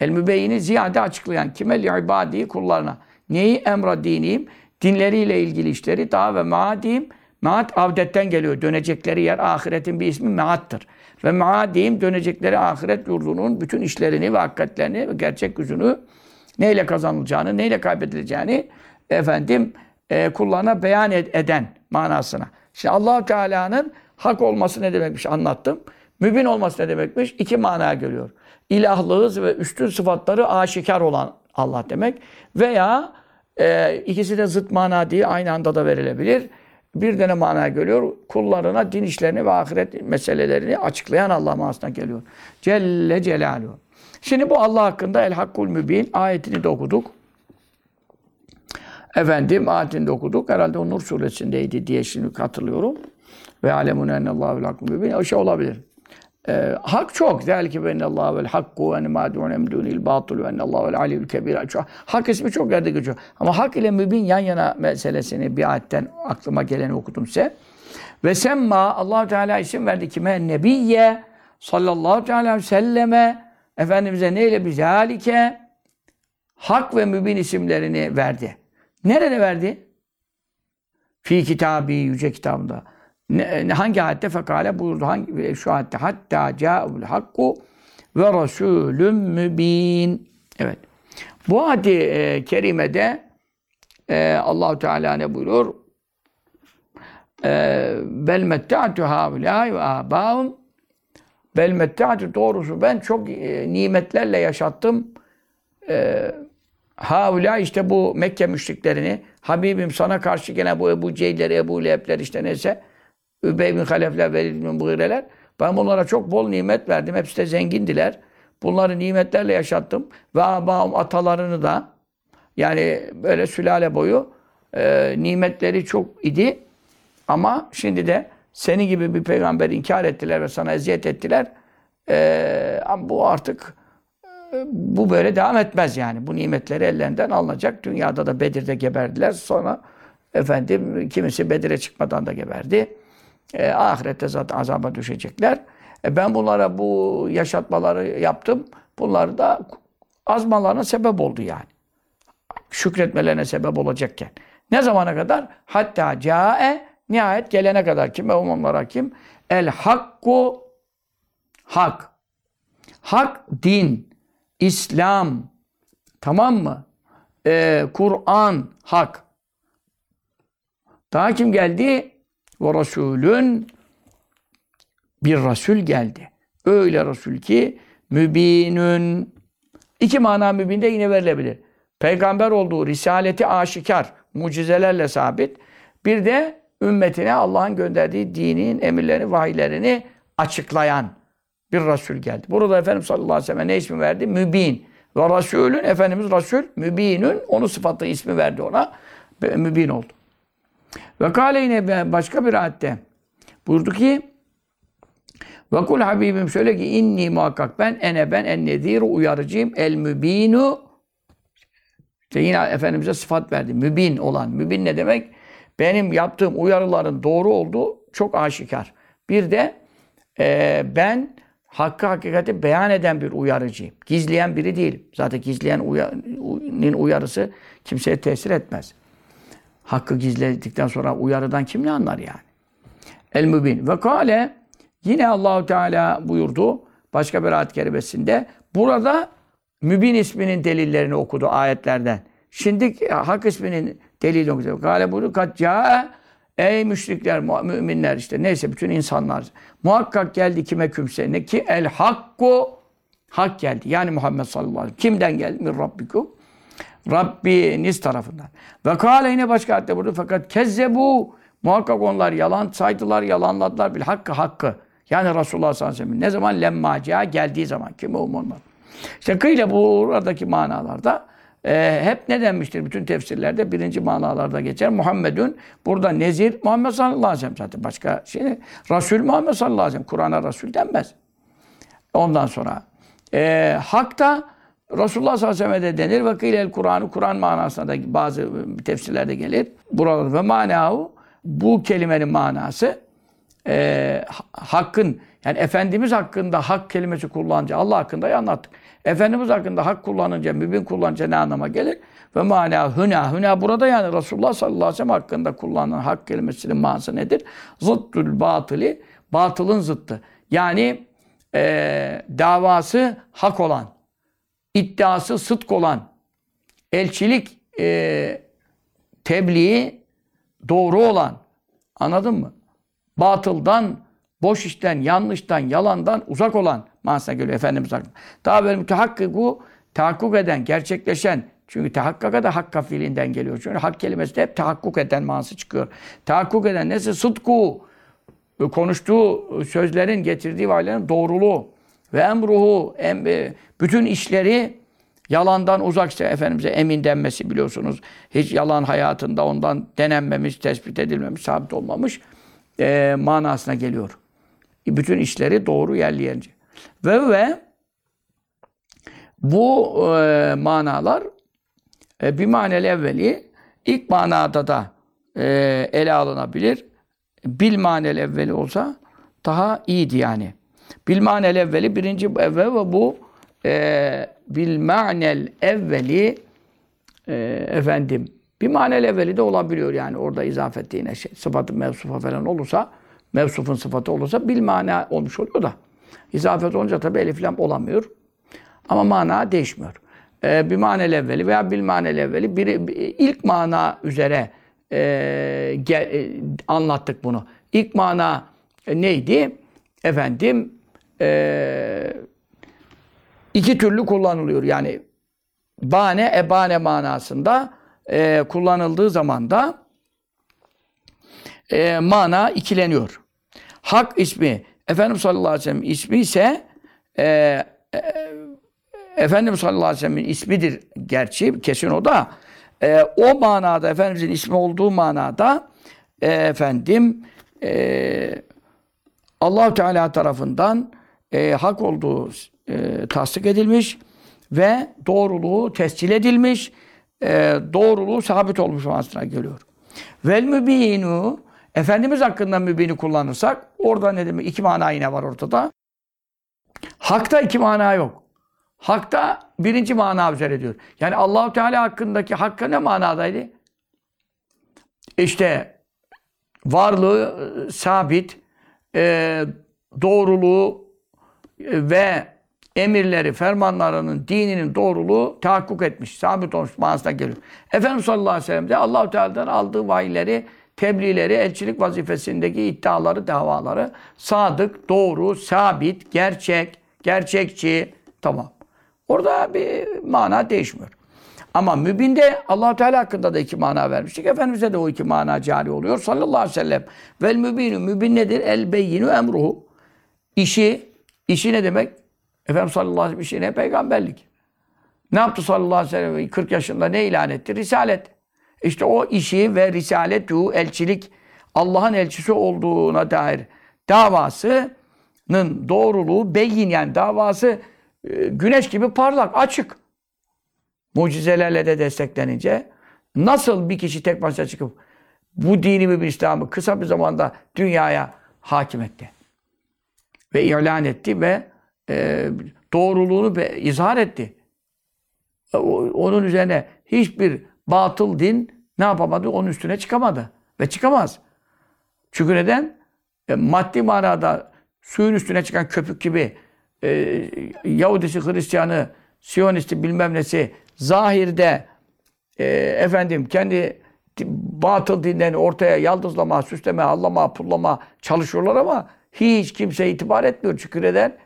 El mübeyyini ziyade açıklayan kime li ibadi kullarına. Neyi emra diniyim? Dinleriyle ilgili işleri daha ve maadim. Maat avdetten geliyor. Dönecekleri yer ahiretin bir ismi maattır. Ve maadim dönecekleri ahiret yurdunun bütün işlerini ve hakikatlerini ve gerçek yüzünü neyle kazanılacağını, neyle kaybedileceğini efendim e, kullarına beyan ed- eden manasına. Şimdi allah Teala'nın hak olması ne demekmiş anlattım. Mübin olması ne demekmiş? İki manaya geliyor. İlahlığı ve üstün sıfatları aşikar olan Allah demek. Veya e, ikisi de zıt mana diye aynı anda da verilebilir. Bir tane manaya geliyor. Kullarına din işlerini ve ahiret meselelerini açıklayan Allah manasına geliyor. Celle Celaluhu. Şimdi bu Allah hakkında El Hakkul Mübin ayetini de okuduk. Efendim ayetini de okuduk. Herhalde o Nur suresindeydi diye şimdi hatırlıyorum. Ve alemun ennallahu vel hakkul mübin. O şey olabilir. Ee, hak çok. Zelike ve ennallahu vel hakku ve enne dûne emdûnil batıl ve ennallahu vel kebir. Çok- Hak ismi çok yerde geçiyor. Ama hak ile mübin yan yana meselesini bir ayetten aklıma geleni okudum size. Ve semma allah Teala isim verdi kime? Nebiyye sallallahu aleyhi ve selleme Efendimiz'e neyle bizalike hak ve mübin isimlerini verdi. Nerede verdi? Fi kitabi yüce kitabında. Ne, hangi ayette fekale buyurdu? Hangi şu ayette? Hatta ca'ul hakku ve rasulüm mübin. Evet. Bu ayet e, kerimede e, Allahu Teala ne buyuruyor? E, Bel metta'tu haulâi ve âbâhum Bel metta'tu doğrusu ben çok e, nimetlerle yaşattım. E, Haula işte bu Mekke müşriklerini Habibim sana karşı gene bu Ebu Cehilleri, Ebu Leheb'ler işte neyse Übey bin Halefler, Velid bin Mugireler ben bunlara çok bol nimet verdim. Hepsi de zengindiler. Bunları nimetlerle yaşattım. Ve abam atalarını da yani böyle sülale boyu e, nimetleri çok idi. Ama şimdi de seni gibi bir peygamber inkar ettiler ve sana eziyet ettiler. E, bu artık e, bu böyle devam etmez yani. Bu nimetleri ellerinden alınacak. Dünyada da Bedir'de geberdiler. Sonra efendim kimisi Bedir'e çıkmadan da geberdi. E, ahirette zaten azaba düşecekler. E, ben bunlara bu yaşatmaları yaptım. Bunlar da azmalarına sebep oldu yani. Şükretmelerine sebep olacakken. Ne zamana kadar? Hatta cae nihayet gelene kadar. Kime onlara kim? El hakku hak. Hak din. İslam. Tamam mı? Ee, Kur'an hak. Daha kim geldi? Ve Resulün bir Resul geldi. Öyle Resul ki mübinün iki mana mübinde yine verilebilir. Peygamber olduğu risaleti aşikar, mucizelerle sabit. Bir de ümmetine Allah'ın gönderdiği dinin emirlerini, vahiylerini açıklayan bir Resul geldi. Burada Efendimiz sallallahu aleyhi ve sellem ne ismi verdi? Mübin. Ve Resulün, Efendimiz Resul, mübinün, onu sıfatlı ismi verdi ona. Mübin oldu. Ve kâle yine başka bir ayette buyurdu ki ve kul Habibim şöyle ki inni muhakkak ben ene ben en neziru uyarıcıyım el mübinu işte yine Efendimiz'e sıfat verdi. Mübin olan. Mübin ne demek? Benim yaptığım uyarıların doğru olduğu çok aşikar. Bir de e, ben hakkı hakikati beyan eden bir uyarıcıyım. Gizleyen biri değilim. Zaten gizleyen uyarının uyarısı kimseye tesir etmez. Hakkı gizledikten sonra uyarıdan kim ne anlar yani? El mübin. Ve kâle yine Allahu Teala buyurdu başka bir ayet kerimesinde. Burada mübin isminin delillerini okudu ayetlerden. Şimdi hak isminin delilini okudu. Kâle buyurdu. Kat Ey müşrikler, müminler işte neyse bütün insanlar. Muhakkak geldi kime kümse ne ki el hakku hak geldi. Yani Muhammed sallallahu aleyhi ve sellem. Kimden geldi? Min rabbikum. Rabbiniz tarafından. Ve kâle yine başka ayette burada fakat kezzebu muhakkak onlar yalan saydılar, yalanladılar bil hakkı hakkı. Yani Resulullah sallallahu aleyhi ve sellem ne zaman lemmaca geldiği zaman kim olmaz. İşte kıyla buradaki manalarda e, hep ne denmiştir bütün tefsirlerde birinci manalarda geçer. Muhammedun burada nezir Muhammed sallallahu aleyhi ve sellem zaten başka şey? Resul Muhammed sallallahu aleyhi ve sellem Kur'an'a Resul denmez. Ondan sonra e, hak da Resulullah sallallahu aleyhi ve sellem de denir. Ve kıylel Kur'an'ı Kur'an manasında da bazı tefsirlerde gelir. Buralarda ve manahu bu kelimenin manası e, ha- hakkın yani Efendimiz hakkında hak kelimesi kullanınca Allah hakkında anlattık. Efendimiz hakkında hak kullanınca, mübin kullanınca ne anlama gelir? Ve mana hüna. Hüna burada yani Resulullah sallallahu aleyhi ve sellem hakkında kullanılan hak kelimesinin manası nedir? Zıddül batıli. Batılın zıttı. Yani e, davası hak olan, iddiası sıdk olan, elçilik e, tebliği doğru olan, anladın mı? Batıldan, boş işten, yanlıştan, yalandan uzak olan manasına geliyor Efendimiz hakkında. Daha böyle mütehakkiku, tahakkuk eden, gerçekleşen, çünkü tehakkaka da hakka fiilinden geliyor. Çünkü hak kelimesi de hep tahakkuk eden manası çıkıyor. Tahakkuk eden nesi? Sıdku, konuştuğu sözlerin, getirdiği valilerin doğruluğu ve emruhu, em, e, bütün işleri yalandan uzaksa Efendimiz'e emin denmesi biliyorsunuz. Hiç yalan hayatında ondan denenmemiş, tespit edilmemiş, sabit olmamış e, manasına geliyor. Bütün işleri doğru yerli yerince. Ve ve bu e, manalar e, bir manel evveli ilk manada da e, ele alınabilir. Bil manel evveli olsa daha iyiydi yani. Bil manel evveli birinci evvel ve bu e, bil manel evveli e, efendim bir manel evveli de olabiliyor yani orada izafet ettiğine şey. Sıfatı mevsufa falan olursa mevsufun sıfatı olursa bil mana olmuş oluyor da. İzafet olunca tabi elif lam olamıyor. Ama mana değişmiyor. Ee, bir manel evveli veya bil manel evveli bir- ilk mana üzere e, ge- e, anlattık bunu. İlk mana e, neydi? Efendim e, iki türlü kullanılıyor. Yani bane, ebane manasında e, kullanıldığı zaman da e, mana ikileniyor. Hak ismi, Efendimiz sallallahu aleyhi ve sellem ismi ise e, e, Efendimiz sallallahu aleyhi ve sellem'in ismidir gerçi, kesin o da. E, o manada, Efendimizin ismi olduğu manada e, efendim e, allah Teala tarafından e, hak olduğu e, tasdik edilmiş ve doğruluğu tescil edilmiş, e, doğruluğu sabit olmuş manasına geliyor. Vel mübinu Efendimiz hakkında mübini kullanırsak orada ne demek? İki mana yine var ortada. Hakta iki mana yok. Hakta birinci mana üzere diyor. Yani Allahu Teala hakkındaki hakka ne manadaydı? İşte varlığı sabit, e, doğruluğu ve emirleri, fermanlarının, dininin doğruluğu tahakkuk etmiş, sabit olmuş manasına geliyor. Efendimiz sallallahu aleyhi ve sellem de allah Teala'dan aldığı vahiyleri, tebliğleri, elçilik vazifesindeki iddiaları, davaları sadık, doğru, sabit, gerçek, gerçekçi, tamam. Orada bir mana değişmiyor. Ama mübinde allah Teala hakkında da iki mana vermiştik. Efendimiz'e de o iki mana cari oluyor sallallahu aleyhi ve sellem. Vel mübinu, mübin nedir? El beyyinu emruhu. İşi, işi ne demek? Efendimiz sallallahu aleyhi ve sellem işi ne? Peygamberlik. Ne yaptı sallallahu aleyhi ve sellem? 40 yaşında ne ilan etti? Risalet. İşte o işi ve risaletu, elçilik, Allah'ın elçisi olduğuna dair davasının doğruluğu beyin yani davası e, güneş gibi parlak, açık. Mucizelerle de desteklenince nasıl bir kişi tek başına çıkıp bu dini bir İslam'ı kısa bir zamanda dünyaya hakim etti ve ilan etti ve e, doğruluğunu be, izhar etti. E, Onun üzerine hiçbir batıl din ne yapamadı? Onun üstüne çıkamadı. Ve çıkamaz. Çünkü neden? E, maddi manada suyun üstüne çıkan köpük gibi e, Yahudisi, Hristiyanı, Siyonisti bilmem nesi zahirde e, efendim kendi batıl dinlerini ortaya yaldızlama, süsleme, allama, pullama çalışıyorlar ama hiç kimse itibar etmiyor. Çünkü neden?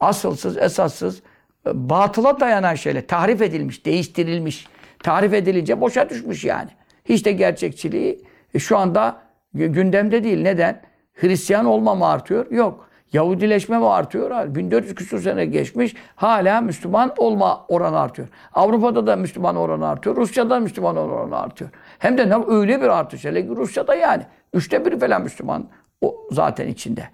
Asılsız, esassız, e, batıla dayanan şeyler. Tahrif edilmiş, değiştirilmiş. Tahrif edilince boşa düşmüş yani. Hiç de gerçekçiliği e, şu anda gü- gündemde değil. Neden? Hristiyan olma mı artıyor? Yok. Yahudileşme mi artıyor? Hayır. 1400 küsur sene geçmiş. Hala Müslüman olma oranı artıyor. Avrupa'da da Müslüman oranı artıyor. Rusya'da Müslüman oranı artıyor. Hem de öyle bir artış. Hele Rusya'da yani. Üçte biri falan Müslüman o zaten içinde.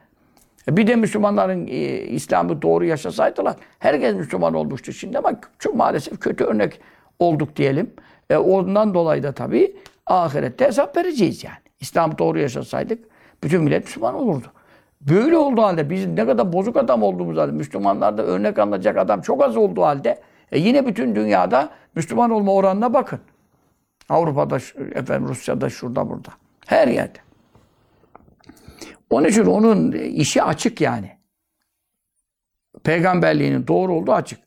E Bir de Müslümanların e, İslam'ı doğru yaşasaydılar herkes Müslüman olmuştu. Şimdi ama çok maalesef kötü örnek olduk diyelim. E, ondan dolayı da tabii ahirette hesap vereceğiz yani. İslam doğru yaşasaydık bütün millet Müslüman olurdu. Böyle olduğu halde biz ne kadar bozuk adam olduğumuz halde Müslümanlarda örnek alınacak adam çok az olduğu halde e, yine bütün dünyada Müslüman olma oranına bakın. Avrupa'da, efendim Rusya'da, şurada, burada. Her yerde. Onun için onun işi açık yani. Peygamberliğinin doğru olduğu açık.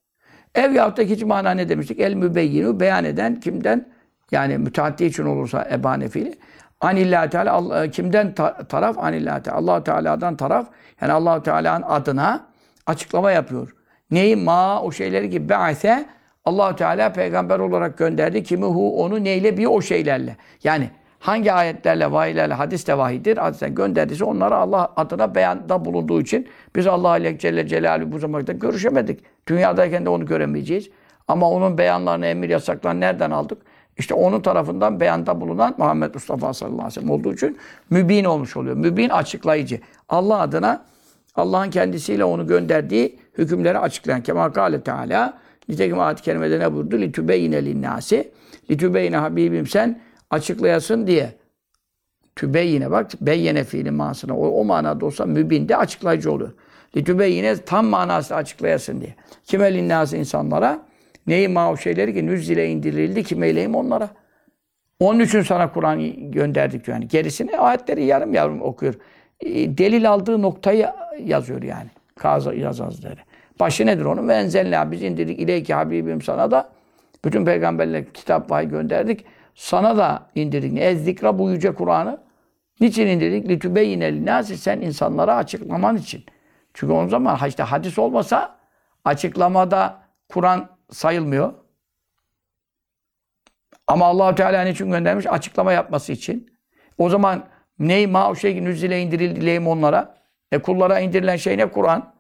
Ev yahut da ikinci mana ne demiştik? El mübeyyinu beyan eden kimden? Yani müteaddi için olursa ebane fiili. Anillah Teala Allah- kimden ta- taraf? Anillah Teala. Allah Teala'dan taraf. Yani Allah Teala'nın adına açıklama yapıyor. Neyi? Ma o şeyleri ki be'ase Allah Teala peygamber olarak gönderdi. Kimi hu onu neyle bir o şeylerle. Yani hangi ayetlerle, vahiylerle, hadis de vahidir. Hadise gönderdiyse onlara Allah adına beyanda bulunduğu için biz Allah ile Celle Celaluhu bu zamanda görüşemedik. Dünyadayken de onu göremeyeceğiz. Ama onun beyanlarını, emir yasaklarını nereden aldık? İşte onun tarafından beyanda bulunan Muhammed Mustafa sallallahu aleyhi ve sellem olduğu için mübin olmuş oluyor. Mübin açıklayıcı. Allah adına Allah'ın kendisiyle onu gönderdiği hükümleri açıklayan. Kemal Kâle Teala nitekim ayet-i kerimede ne buyurdu? Litübeyne linnâsi Litübeyne Habibim sen açıklayasın diye. Tübeyine bak, beyyene fiili manasına. O, o manada olsa mübinde açıklayıcı oluyor. Litübeyine tam manasıyla açıklayasın diye. Kime linnâsi insanlara? Neyi ma o şeyleri ki nüzzile indirildi kimeyleyim onlara. Onun için sana Kur'an gönderdik yani. Gerisini ayetleri yarım yarım okuyor. E, Delil aldığı noktayı yazıyor yani. Kazı yazazları. Başı nedir onun? Ve enzelna biz indirdik ileyki habibim sana da bütün peygamberlere kitap vahiy gönderdik. Sana da indirdik. Ez zikra bu yüce Kur'an'ı. Niçin indirdik? Litübeyyine linnâsi sen insanlara açıklaman için. Çünkü o zaman işte hadis olmasa açıklamada Kur'an sayılmıyor. Ama allah Teala ne için göndermiş? Açıklama yapması için. O zaman ney ma o şey nüzile indirildi onlara. E kullara indirilen şey ne? Kur'an.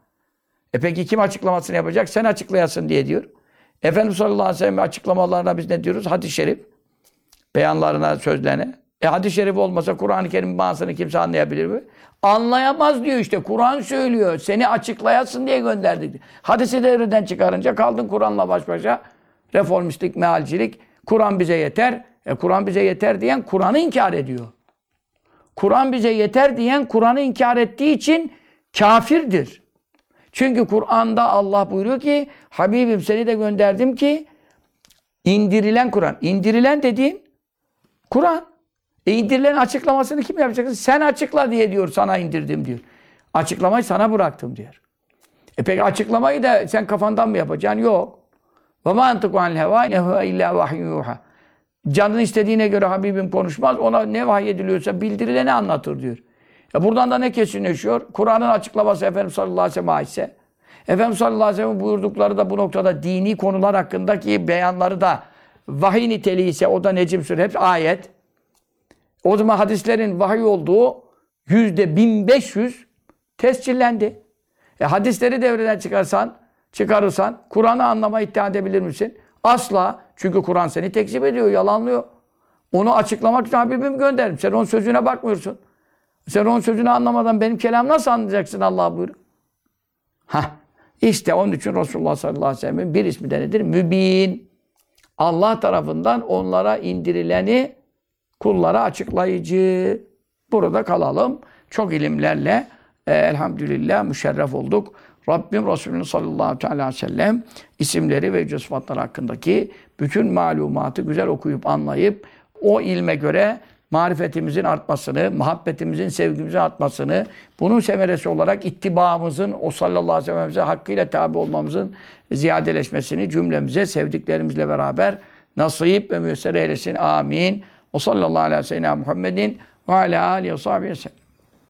E peki kim açıklamasını yapacak? Sen açıklayasın diye diyor. Efendimiz sallallahu aleyhi ve sellem açıklamalarına biz ne diyoruz? Hadis-i şerif. Beyanlarına, sözlerine. E hadis-i şerif olmasa Kur'an-ı Kerim'in manasını kimse anlayabilir mi? Anlayamaz diyor işte. Kur'an söylüyor. Seni açıklayasın diye gönderdik. Hadisi devreden çıkarınca kaldın Kur'an'la baş başa. Reformistlik, mealcilik. Kur'an bize yeter. E Kur'an bize yeter diyen Kur'an'ı inkar ediyor. Kur'an bize yeter diyen Kur'an'ı inkar ettiği için kafirdir. Çünkü Kur'an'da Allah buyuruyor ki Habibim seni de gönderdim ki indirilen Kur'an. İndirilen dediğin Kur'an. E indirilen açıklamasını kim yapacaksın? Sen açıkla diye diyor sana indirdim diyor. Açıklamayı sana bıraktım diyor. E peki açıklamayı da sen kafandan mı yapacaksın? Yok. Ve ma antiku anil heva huve illa vahyun yuha. Canın istediğine göre Habibim konuşmaz. Ona ne vahyediliyorsa bildirileni anlatır diyor. E buradan da ne kesinleşiyor? Kur'an'ın açıklaması Efendimiz sallallahu aleyhi ve sellem aitse. Efendimiz sallallahu aleyhi ve sellem buyurdukları da bu noktada dini konular hakkındaki beyanları da vahiy niteliği ise o da Necim Suresi hep ayet. O zaman hadislerin vahiy olduğu yüzde 1500 tescillendi. E hadisleri devreden çıkarsan, çıkarırsan Kur'an'ı anlama iddia edebilir misin? Asla. Çünkü Kur'an seni tekzip ediyor, yalanlıyor. Onu açıklamak için Habibim gönderdim. Sen onun sözüne bakmıyorsun. Sen onun sözünü anlamadan benim kelam nasıl anlayacaksın Allah buyuruyor. Hah. İşte onun için Resulullah sallallahu aleyhi ve sellem'in bir ismi de nedir? Mübin. Allah tarafından onlara indirileni kullara açıklayıcı. Burada kalalım. Çok ilimlerle e, elhamdülillah müşerref olduk. Rabbim Resulünün sallallahu aleyhi ve sellem isimleri ve yüce sıfatları hakkındaki bütün malumatı güzel okuyup anlayıp o ilme göre marifetimizin artmasını, muhabbetimizin, sevgimizin artmasını, bunun semeresi olarak ittibaımızın, o sallallahu aleyhi ve sellem'e hakkıyla tabi olmamızın ziyadeleşmesini cümlemize sevdiklerimizle beraber nasip ve müyesser eylesin. Amin. O sallallahu aleyhi ve sellem Muhammedin ve ala alihi ve sahbihi ve sellem.